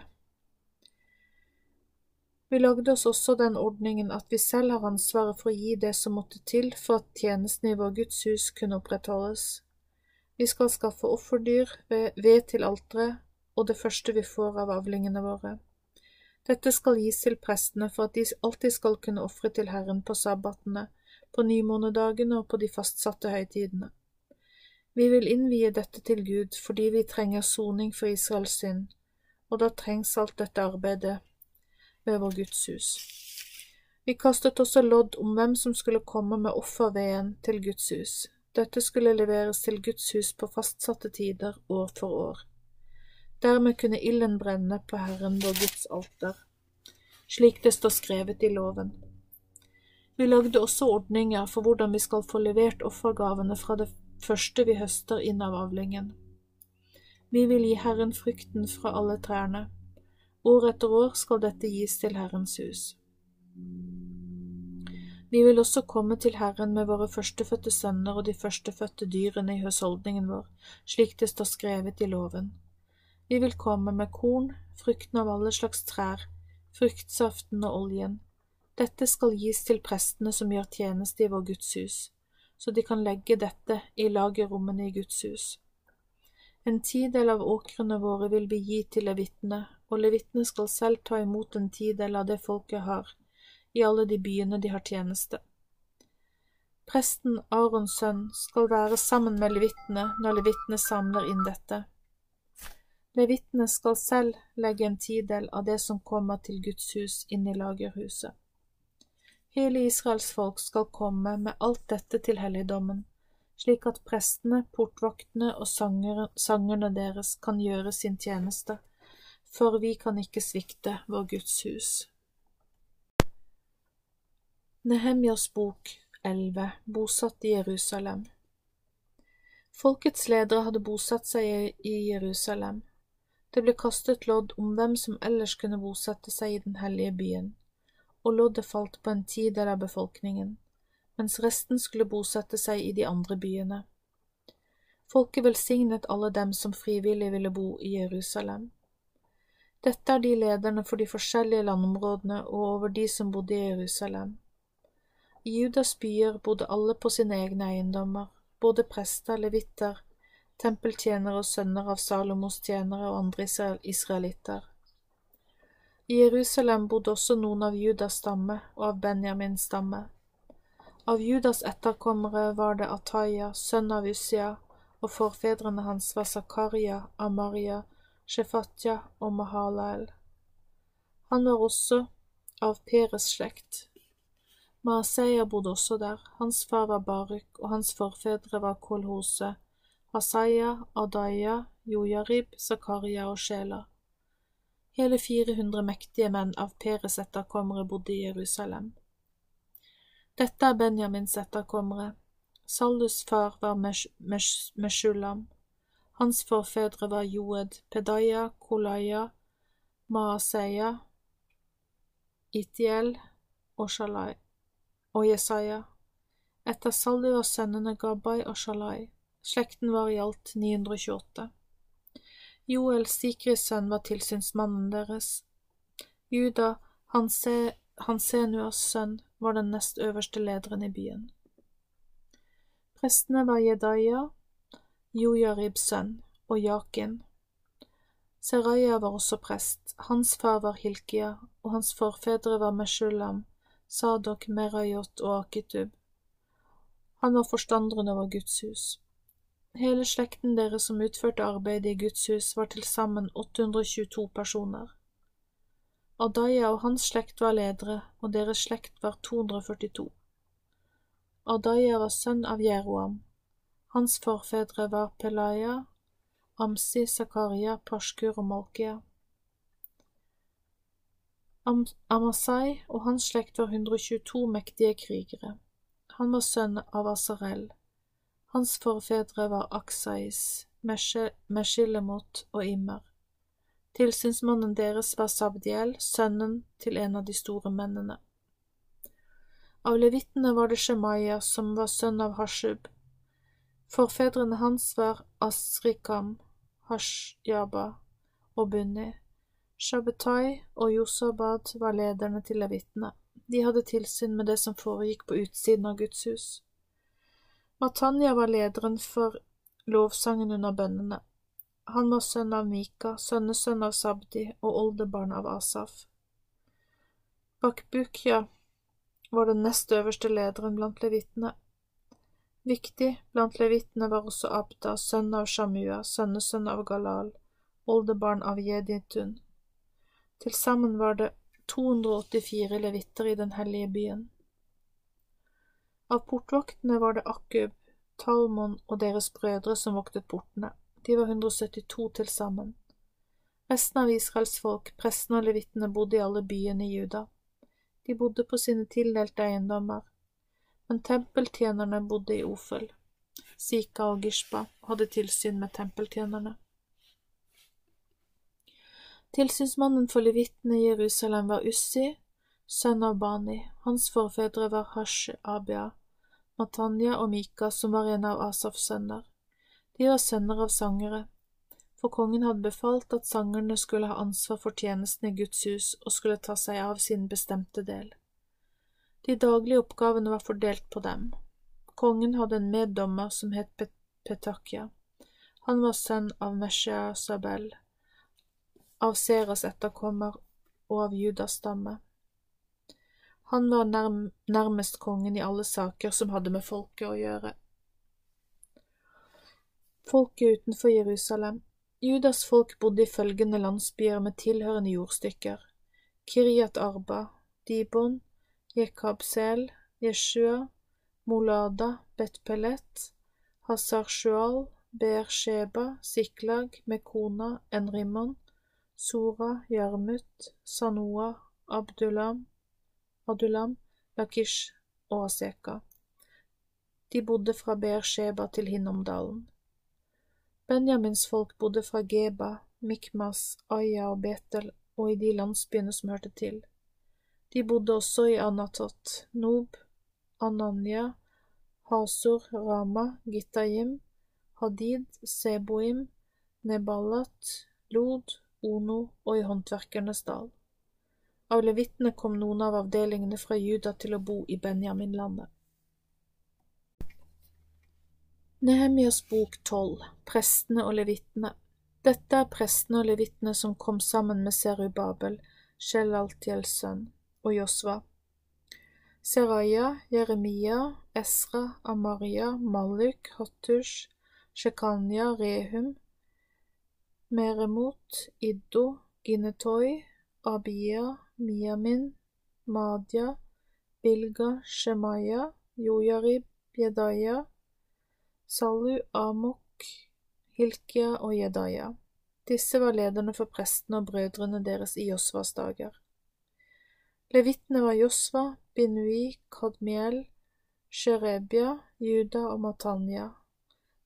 Vi lagde oss også den ordningen at vi selv har ansvaret for å gi det som måtte til for at tjenesten i vår Guds hus kunne opprettholdes. Vi skal skaffe offerdyr, ved til alteret og det første vi får av avlingene våre. Dette skal gis til prestene for at de alltid skal kunne ofre til Herren på sabbatene, på nymånedagene og på de fastsatte høytidene. Vi vil innvie dette til Gud fordi vi trenger soning for Israels synd, og da trengs alt dette arbeidet ved vår Guds hus. Vi kastet også lodd om hvem som skulle komme med offerveden til Guds hus. Dette skulle leveres til Guds hus på fastsatte tider år for år. Dermed kunne ilden brenne på Herren vår Guds alter, slik det står skrevet i loven. Vi lagde også ordninger for hvordan vi skal få levert offergavene fra det første vi høster inn av avlingen. Vi vil gi Herren frykten fra alle trærne. År etter år skal dette gis til Herrens hus. Vi vil også komme til Herren med våre førstefødte sønner og de førstefødte dyrene i husholdningen vår, slik det står skrevet i loven. Vi vil komme med korn, frukten av alle slags trær, fruktsaften og oljen, dette skal gis til prestene som gjør tjeneste i vår Guds hus, så de kan legge dette i lagerrommene i Guds hus. En tidel av åkrene våre vil vi gi til levittene, og levittene skal selv ta imot en tidel av det folket har, i alle de byene de har tjeneste. Presten Arons sønn skal være sammen med levittene når levittene samler inn dette. Levittene skal selv legge en tidel av det som kommer til Guds hus, inn i lagerhuset. Hele Israels folk skal komme med alt dette til helligdommen, slik at prestene, portvaktene og sangerne deres kan gjøre sin tjeneste, for vi kan ikke svikte vår Guds hus. Nehemjas bok 11 Bosatt i Jerusalem Folkets ledere hadde bosatt seg i Jerusalem. Det ble kastet lodd om hvem som ellers kunne bosette seg i den hellige byen og loddet falt på en tidel av befolkningen, mens resten skulle bosette seg i de andre byene. Folket velsignet alle dem som frivillig ville bo i Jerusalem. Dette er de lederne for de forskjellige landområdene og over de som bodde i Jerusalem. I Judas byer bodde alle på sine egne eiendommer, både prester, levitter, tempeltjenere og sønner av Salomos tjenere og andre israelitter. I Jerusalem bodde også noen av Judas stamme og av Benjamins stamme. Av Judas etterkommere var det Ataya, sønn av Ussia, og forfedrene hans var Zakaria, Amaria, Shefatya og Mahalael. Han var også av Peres slekt. Maaseia bodde også der, hans far var Baruk, og hans forfedre var Kolhose, Hasaya, Adaya, Jojarib, Zakaria og Shela. Hele 400 mektige menn av Peres etterkommere bodde i Jerusalem. Dette er Benjamins etterkommere. Saldus far var Meshulam. Hans forfedre var Joed, Pedaya, Kolaya, Maaseya, Itiel og Shalai og Jesaja. Etter Salli var sønnene Gabai og Shalai. Slekten var i alt 928. Joel, Sikris sønn, var tilsynsmannen deres. Juda, Hansenuas sønn, var den nest øverste lederen i byen. Prestene var Jedaya, Jojaribs sønn, og Jakin. Seraya var også prest, hans far var Hilkia, og hans forfedre var Meshulam, Sadok, Merayot og Akitub. Han var forstanderen over Guds hus. Hele slekten deres som utførte arbeidet i Guds hus, var til sammen 822 personer. Adaya og hans slekt var ledere, og deres slekt var 242. Adaya var sønn av Jeroam. Hans forfedre var Pelaya, Amsi, Zakaria, Pashkur og Malkia. Am Amasai og hans slekt var 122 mektige krigere. Han var sønn av Asarel. Hans forfedre var Aksais, Meshilemot og Immer. Tilsynsmannen deres var Sabdiel, sønnen til en av de store mennene. Av levittene var det Shemaya, som var sønn av Hashub. Forfedrene hans var Asrikam, Hashjaba og Bunni. Shabbatai og Josabad var lederne til levitene. De hadde tilsyn med det som foregikk på utsiden av Guds hus. Matanya var lederen for lovsangen under bønnene. Han var sønn av Mika, sønnesønn av Sabdi og oldebarn av Asaf. Bakbukya var den nest øverste lederen blant levittene. Viktig blant levittene var også Abda, sønn av Shamua, sønnesønn av Galal, oldebarn av Jeditun. Til sammen var det 284 levitter i den hellige byen. Av portvaktene var det Akub, Talmon og deres brødre som voktet portene. De var 172 til sammen. Resten av Israels folk, prestene og levittene, bodde i alle byene i Juda. De bodde på sine tildelte eiendommer, men tempeltjenerne bodde i Ofel. Sika og Gishpa hadde tilsyn med tempeltjenerne. Tilsynsmannen for levittene i Jerusalem var Ussi, sønn av Bani. Hans forfedre var Hash Abia, Matanya og Mika, som var en av Asafs sønner. De var sønner av sangere, for kongen hadde befalt at sangerne skulle ha ansvar for tjenesten i Guds hus og skulle ta seg av sin bestemte del. De daglige oppgavene var fordelt på dem. Kongen hadde en meddommer som het Pet Petakya. Han var sønn av Meshea Sabel, av Seras etterkommer og av Judas stamme. Han var nærm nærmest kongen i alle saker som hadde med folket å gjøre. Folket utenfor Jerusalem Judas folk bodde i følgende landsbyer med tilhørende jordstykker Kiryat Arba, Dibon, Jekabsel, Jeshua, Molada, Betpelet, Hasarsjual, Hazar Shual, Ber Sheba, Siklag, Mekona, Enrimon, Sora, Jarmut, Sanoa, Abdulam, Adulam, Lakish og Aseka. De bodde fra Beersheba til Hinnomdalen. Benjamins folk bodde fra Geba, Mikmas, Aya og Betel og i de landsbyene som hørte til. De bodde også i Anatot, Nob, Ananya, Hasor, Rama, Gittayim, Hadid, Seboim, Neballat, Lod, Ono og i Håndverkernes dal. Av levitene kom noen av avdelingene fra Juda til å bo i Benjaminlandet. Nehemias bok tolv Prestene og levitene. Dette er prestene og levitene som kom sammen med Serubabel, Shelaltiels sønn, og Josva. Seraya, Jeremia, Esra, Amaria, Malik, Hottush, Shekanya, Rehum, Meremot, Iddo, Ginetoi, Abia, Miamin, Madia, Bilga, Shemaya, Jojarib, Jedaya, Salu, Amok, Hilkia og Jedaya. Disse var lederne for prestene og brødrene deres i Josvas dager. Levittene var Josva, Binui, Kadmiel, Sherebia, Juda og Matanya.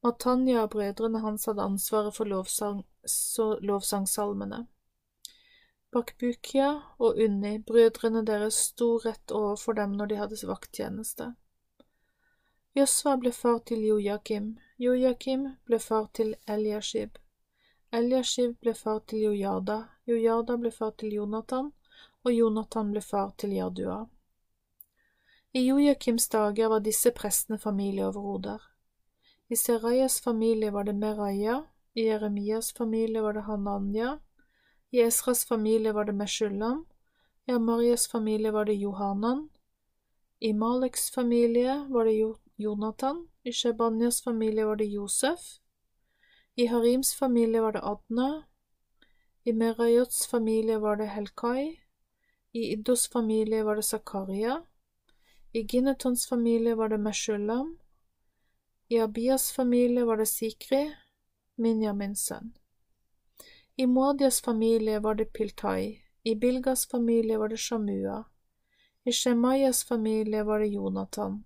Matanya og brødrene hans hadde ansvaret for lovsang, lovsangsalmene. Bakbukia og Unni, brødrene deres, sto rett overfor dem når de hadde vakttjeneste. Josva ble far til Jojakim, Jojakim ble far til Eliashib, Eliashib ble far til Jojada, Jojada ble far til Jonathan, og Jonathan ble far til Jardua. I Jojakims dager var disse prestene familieoverhoder. I Serajas familie var det Meraya, i Jeremias familie var det Hananya, i Esras familie var det Meshulam, i Amarias familie var det Johanan, i Maleks familie var det Jonathan, i Shebanyas familie var det Josef, i Harims familie var det Adna, i Merayots familie var det Helkai, i Iddos familie var det Zakaria, i Ginnetons familie var det Meshulam, i Abias familie var det Sikri, Minjamins sønn. I Moadias familie var det Piltai, i Bilgas familie var det Shamua, i Shemayas familie var det Jonathan,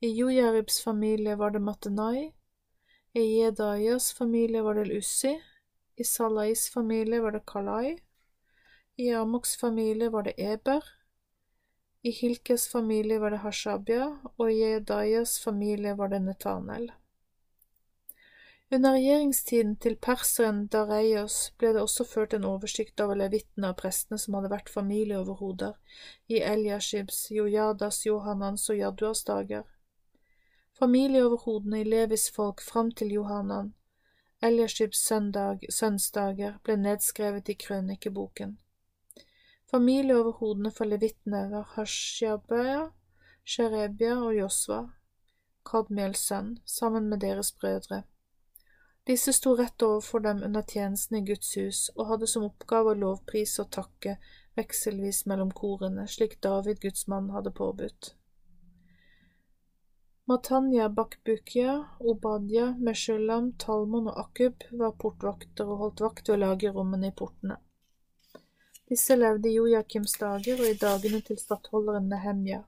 i Jojaribs familie var det Matenai, i Jedayas familie var det Lussi, i Salais familie var det Kalai, i Amoks familie var det Eber, i Hilkes familie var det Hashabia, og i Jedayas familie var det Netanel. Under regjeringstiden til perseren Dareios ble det også ført en oversikt over levittene og prestene som hadde vært familieoverhoder i Eliashibs, Jojadas, Johanans og Jaduas dager. Familieoverhodene i Levis folk fram til Johanan, Eliashibs sønnsdager, ble nedskrevet i krønikeboken. Familieoverhodene for levittene var Hashabaya, Sherebia og Josva, Kadmiels sønn, sammen med deres brødre. Disse sto rett overfor dem under tjenesten i Guds hus og hadde som oppgave å lovprise og takke vekselvis mellom korene, slik David Guds mann hadde påbudt. Matanya, Bakbukia, Obadya, Meshulam, Talmon og Akub var portvakter og holdt vakt ved lagerrommene i portene. Disse levde i Jojakims dager og i dagene til stattholderen Nehemja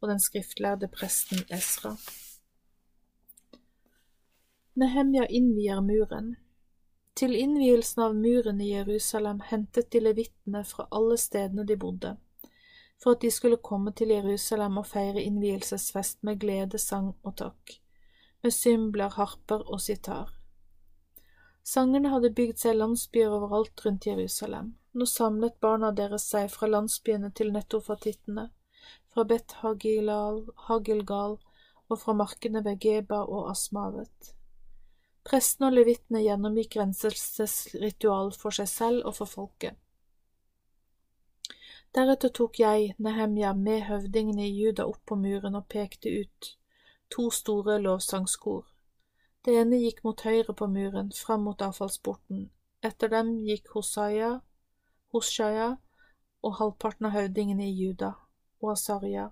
og den skriftlærde presten Esra. Nehemja innvier muren. Til innvielsen av muren i Jerusalem hentet de levittene fra alle stedene de bodde for at de skulle komme til Jerusalem og feire innvielsesfest med glede, sang og takk, med symbler, harper og sitar. Sangerne hadde bygd seg landsbyer overalt rundt Jerusalem. Nå samlet barna deres seg fra landsbyene til nettofatittene, fra Bet Hagilal, Hagilgal og fra markene ved Geba og Asmavet. Prestene og levittene gjennomgikk renselsesritual for seg selv og for folket. Deretter tok jeg, Nehemja, med høvdingene i Juda opp på muren og pekte ut to store lovsangskor. Det ene gikk mot høyre på muren, fram mot avfallsporten. Etter dem gikk Hosaya, Hoshaya og halvparten av høvdingene i Juda, og Asaria,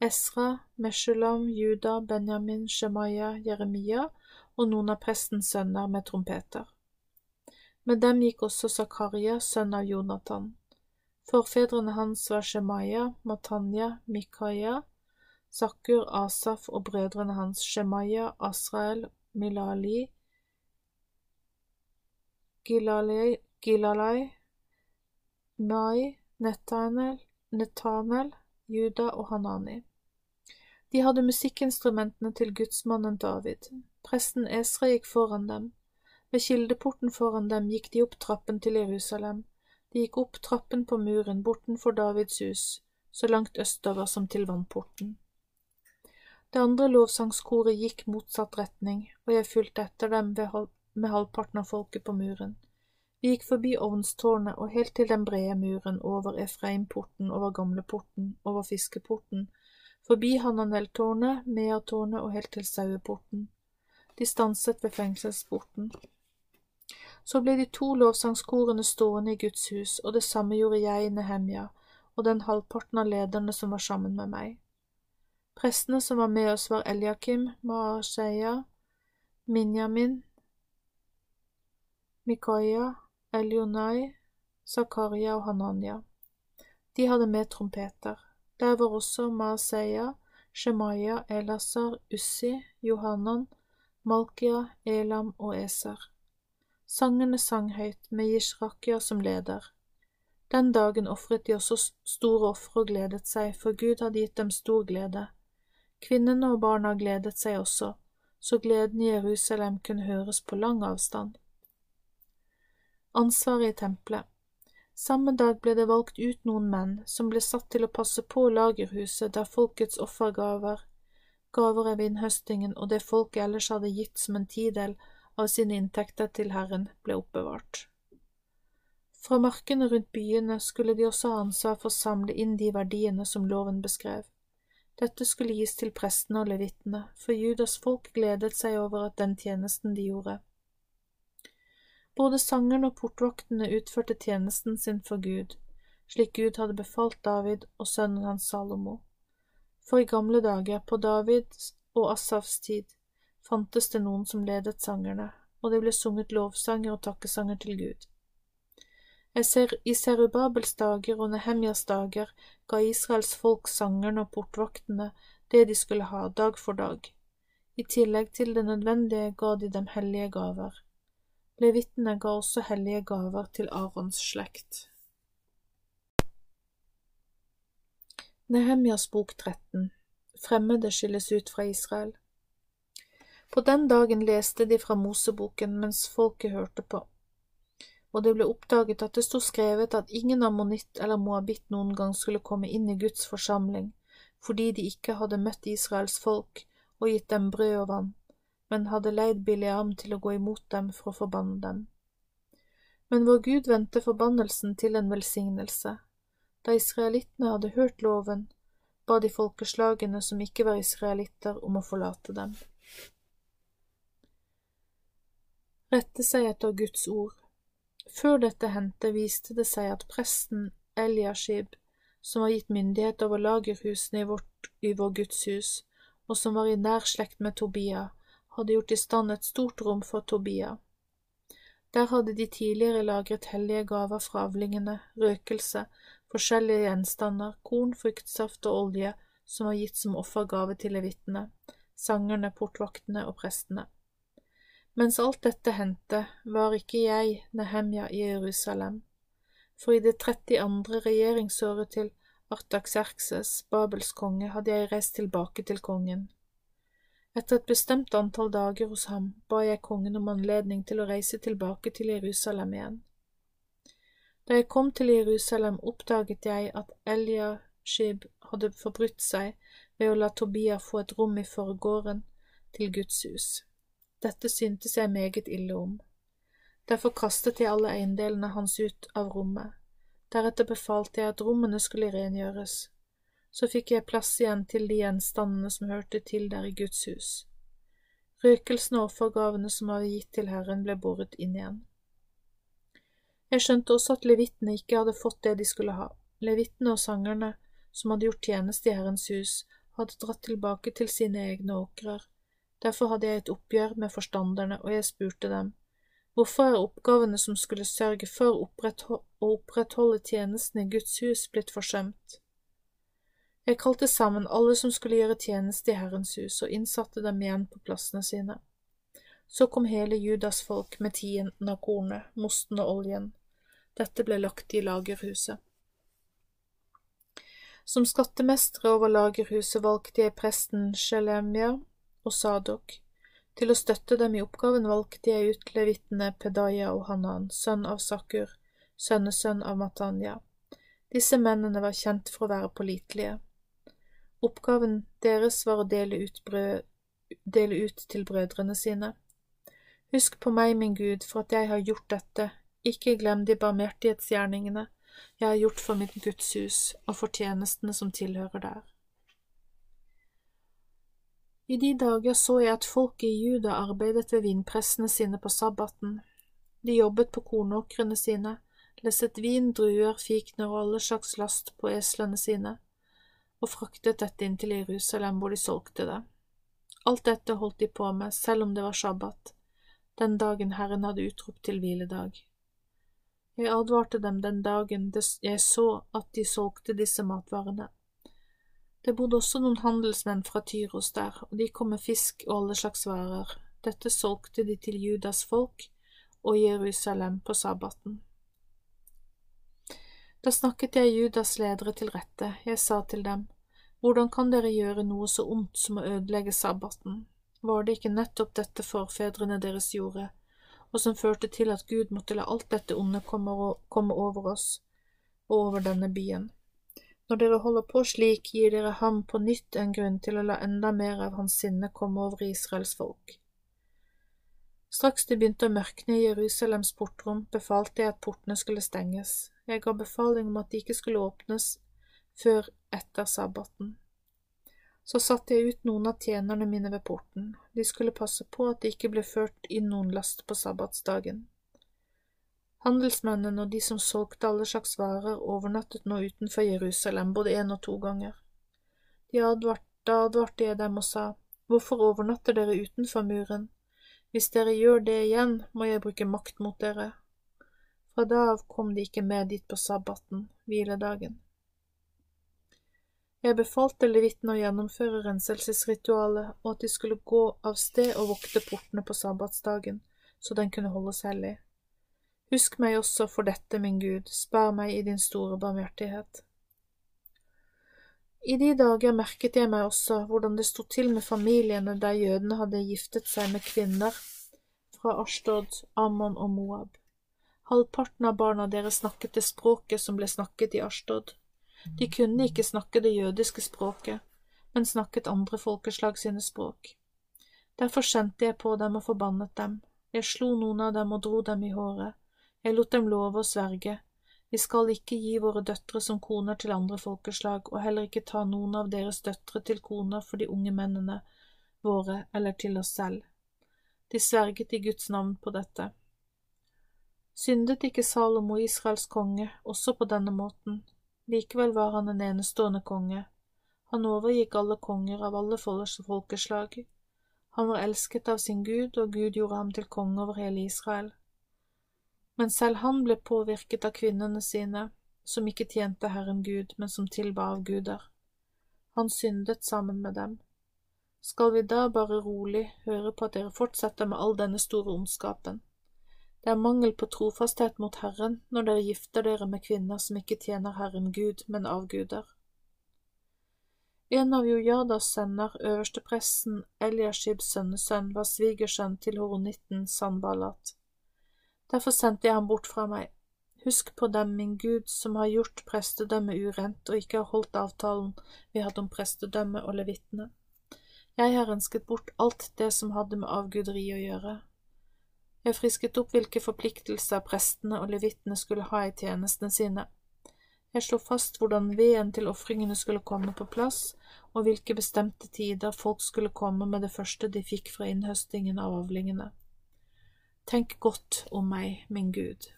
Esra, Meshulam, Juda, Benjamin, Shemaya, Jeremia og noen av prestens sønner med trompeter. Med dem gikk også Zakaria, sønn av Jonathan. Forfedrene hans var Shemaya, Matanya, Mikaya, Sakkur, Asaf og brødrene hans Shemaya, Asrael, Milali, Gilalai, Gilalai Mai, Netanel, Netanel, Juda og Hanani. De hadde musikkinstrumentene til gudsmannen David. Presten Esra gikk foran dem. Ved kildeporten foran dem gikk de opp trappen til Jerusalem. De gikk opp trappen på muren bortenfor Davids hus, så langt østover som til vannporten. Det andre lovsangskoret gikk motsatt retning, og jeg fulgte etter dem med halvparten av folket på muren. Vi gikk forbi ovnstårnet og helt til den brede muren over Efraimporten, over Gamleporten, over Fiskeporten, forbi Hananeltårnet, Meatårnet og helt til Saueporten. De stanset ved fengselsporten. Så ble de to lovsangskorene stående i Guds hus, og det samme gjorde jeg, i Nehemja, og den halvparten av lederne som var sammen med meg. Prestene som var med oss, var Eliakim, Maasheia, Minyamin, Mikaia, Elionai, Zakaria og Hananya. De hadde med trompeter. Der var også Maaseia, Shemaya, Elasar, Ussi, Johanan, Malkia, Elam og Eser. Sangene sang høyt, med Jishrakia som leder. Den dagen ofret de også store ofre og gledet seg, for Gud hadde gitt dem stor glede. Kvinnene og barna gledet seg også, så gleden i Jerusalem kunne høres på lang avstand. Ansvaret i tempelet Samme dag ble det valgt ut noen menn som ble satt til å passe på lagerhuset der folkets offergaver, gaver av innhøstingen og det folket ellers hadde gitt som en tidel av sine inntekter til Herren, ble oppbevart. Fra markene rundt byene skulle de også ha ansvar for å samle inn de verdiene som loven beskrev. Dette skulle gis til prestene og levittene, for Judas folk gledet seg over at den tjenesten de gjorde. Både sangerne og portvaktene utførte tjenesten sin for Gud, slik Gud hadde befalt David og sønnen hans Salomo. For i gamle dager, på Davids og Asafs tid, fantes det noen som ledet sangerne, og det ble sunget lovsanger og takkesanger til Gud. I Serubabels dager og Nehemjas dager ga Israels folk sangerne og portvaktene det de skulle ha dag for dag. I tillegg til det nødvendige ga de dem hellige gaver. Levittene ga også hellige gaver til Arons slekt. Nehemjas bok 13 Fremmede skilles ut fra Israel. På den dagen leste de fra Moseboken mens folket hørte på, og det ble oppdaget at det sto skrevet at ingen ammonitt eller moabitt noen gang skulle komme inn i Guds forsamling, fordi de ikke hadde møtt Israels folk og gitt dem brød og vann men hadde leid Bileam til å gå imot dem for å forbanne dem. Men vår Gud vendte forbannelsen til en velsignelse. Da israelittene hadde hørt loven, ba de folkeslagene som ikke var israelitter, om å forlate dem. Rette seg etter Guds ord. Før dette hendte, viste det seg at presten Eliashib, som var gitt myndighet over lagerhusene i, vårt, i vår Guds hus, og som var i nær slekt med Tobia, hadde gjort i stand et stort rom for Tobia. Der hadde de tidligere lagret hellige gaver fra avlingene, røkelse, forskjellige gjenstander, korn, fruktsaft og olje som var gitt som offergave til levittene, sangerne, portvaktene og prestene. Mens alt dette hendte, var ikke jeg, Nehemja, i Jerusalem, for i det 32. regjeringsåret til Artaxerxes, Babels konge, hadde jeg reist tilbake til kongen. Etter et bestemt antall dager hos ham ba jeg kongen om anledning til å reise tilbake til Jerusalem igjen. Da jeg kom til Jerusalem, oppdaget jeg at Eliashib hadde forbrutt seg ved å la Tobia få et rom i forgården til Guds hus. Dette syntes jeg meget ille om. Derfor kastet jeg alle eiendelene hans ut av rommet. Deretter befalte jeg at rommene skulle rengjøres så fikk jeg plass igjen til de gjenstandene som hørte til der i Guds hus. Røkelsen og offergavene som var gitt til Herren, ble båret inn igjen. Jeg skjønte også at levittene ikke hadde fått det de skulle ha. Levittene og sangerne, som hadde gjort tjeneste i Herrens hus, hadde dratt tilbake til sine egne åkrer. Derfor hadde jeg et oppgjør med forstanderne, og jeg spurte dem, hvorfor er oppgavene som skulle sørge for å opprettholde tjenesten i Guds hus, blitt forsømt? Jeg kalte sammen alle som skulle gjøre tjeneste i Herrens hus, og innsatte dem igjen på plassene sine. Så kom hele Judas folk med tienden av kornet, mosten og oljen. Dette ble lagt i lagerhuset. Som skattemestere over lagerhuset valgte jeg presten Shelemia og Sadok. Til å støtte dem i oppgaven valgte jeg ut levitene Pedaya og Hanan, sønn av Sakur, sønnesønn av Matanya. Disse mennene var kjent for å være pålitelige. Oppgaven deres var å dele ut, brød, dele ut til brødrene sine. Husk på meg, min Gud, for at jeg har gjort dette, ikke glem de barmhjertighetsgjerningene jeg har gjort for mitt Guds hus og for tjenestene som tilhører der. I de dager så jeg at folket i Juda arbeidet ved vinpressene sine på sabbaten. De jobbet på kornåkrene sine, lesset vin, druer, fikner og alle slags last på eslene sine, og fraktet dette inn til Jerusalem hvor de solgte det. Alt dette holdt de på med, selv om det var sabbat, den dagen Herren hadde utropt til hviledag. Jeg advarte dem den dagen jeg så at de solgte disse matvarene. Det bodde også noen handelsmenn fra Tyros der, og de kom med fisk og alle slags varer. Dette solgte de til Judas folk og Jerusalem på sabbaten. Da snakket jeg Judas ledere til rette, jeg sa til dem, hvordan kan dere gjøre noe så ondt som å ødelegge sabbaten? Var det ikke nettopp dette forfedrene deres gjorde, og som førte til at Gud måtte la alt dette onde komme over oss og over denne byen. Når dere holder på slik, gir dere ham på nytt en grunn til å la enda mer av hans sinne komme over Israels folk. Straks det begynte å mørkne i Jerusalems portrom, befalte jeg at portene skulle stenges. Jeg ga befaling om at de ikke skulle åpnes før etter sabbaten. Så satte jeg ut noen av tjenerne mine ved porten, de skulle passe på at det ikke ble ført inn noen last på sabbatsdagen. Handelsmennene og de som solgte alle slags varer, overnattet nå utenfor Jerusalem både én og to ganger. De advart, da advarte jeg dem og sa, Hvorfor overnatter dere utenfor muren? Hvis dere gjør det igjen, må jeg bruke makt mot dere. Fra da av kom de ikke med dit på sabbaten, hviledagen. Jeg befalte levitten å gjennomføre renselsesritualet, og at de skulle gå av sted og vokte portene på sabbatsdagen, så den kunne holdes hellig. Husk meg også for dette, min Gud, spær meg i din store barmhjertighet. I de dager merket jeg meg også hvordan det sto til med familiene der jødene hadde giftet seg med kvinner fra Ashtod, Ammon og Moab. Halvparten av barna deres snakket det språket som ble snakket i Ashtod. De kunne ikke snakke det jødiske språket, men snakket andre folkeslag sine språk. Derfor sendte jeg på dem og forbannet dem. Jeg slo noen av dem og dro dem i håret. Jeg lot dem love og sverge. Vi skal ikke gi våre døtre som koner til andre folkeslag, og heller ikke ta noen av deres døtre til koner for de unge mennene våre eller til oss selv. De sverget i Guds navn på dette. Syndet ikke Salomo, Israels konge, også på denne måten, Likevel var han en enestående konge. Han overgikk alle konger av alle folkeslag. Han var elsket av sin Gud, og Gud gjorde ham til konge over hele Israel. Men selv han ble påvirket av kvinnene sine, som ikke tjente Herren Gud, men som tilba avguder. Han syndet sammen med dem. Skal vi da bare rolig høre på at dere fortsetter med all denne store ondskapen? Det er mangel på trofasthet mot Herren når dere gifter dere med kvinner som ikke tjener Herren Gud, men avguder. En av Jojadas sønner, øverstepresten Eliashibs sønnesønn, var svigersønn til horonitten Sanballat. Derfor sendte jeg ham bort fra meg. Husk på dem, min Gud, som har gjort prestedømmet urent og ikke har holdt avtalen vi hadde om prestedømmet og levittene. Jeg har ønsket bort alt det som hadde med avguderi å gjøre, jeg frisket opp hvilke forpliktelser prestene og levittene skulle ha i tjenestene sine. Jeg slo fast hvordan veden til ofringene skulle komme på plass, og hvilke bestemte tider folk skulle komme med det første de fikk fra innhøstingen av avlingene. Tenk godt om meg, min Gud.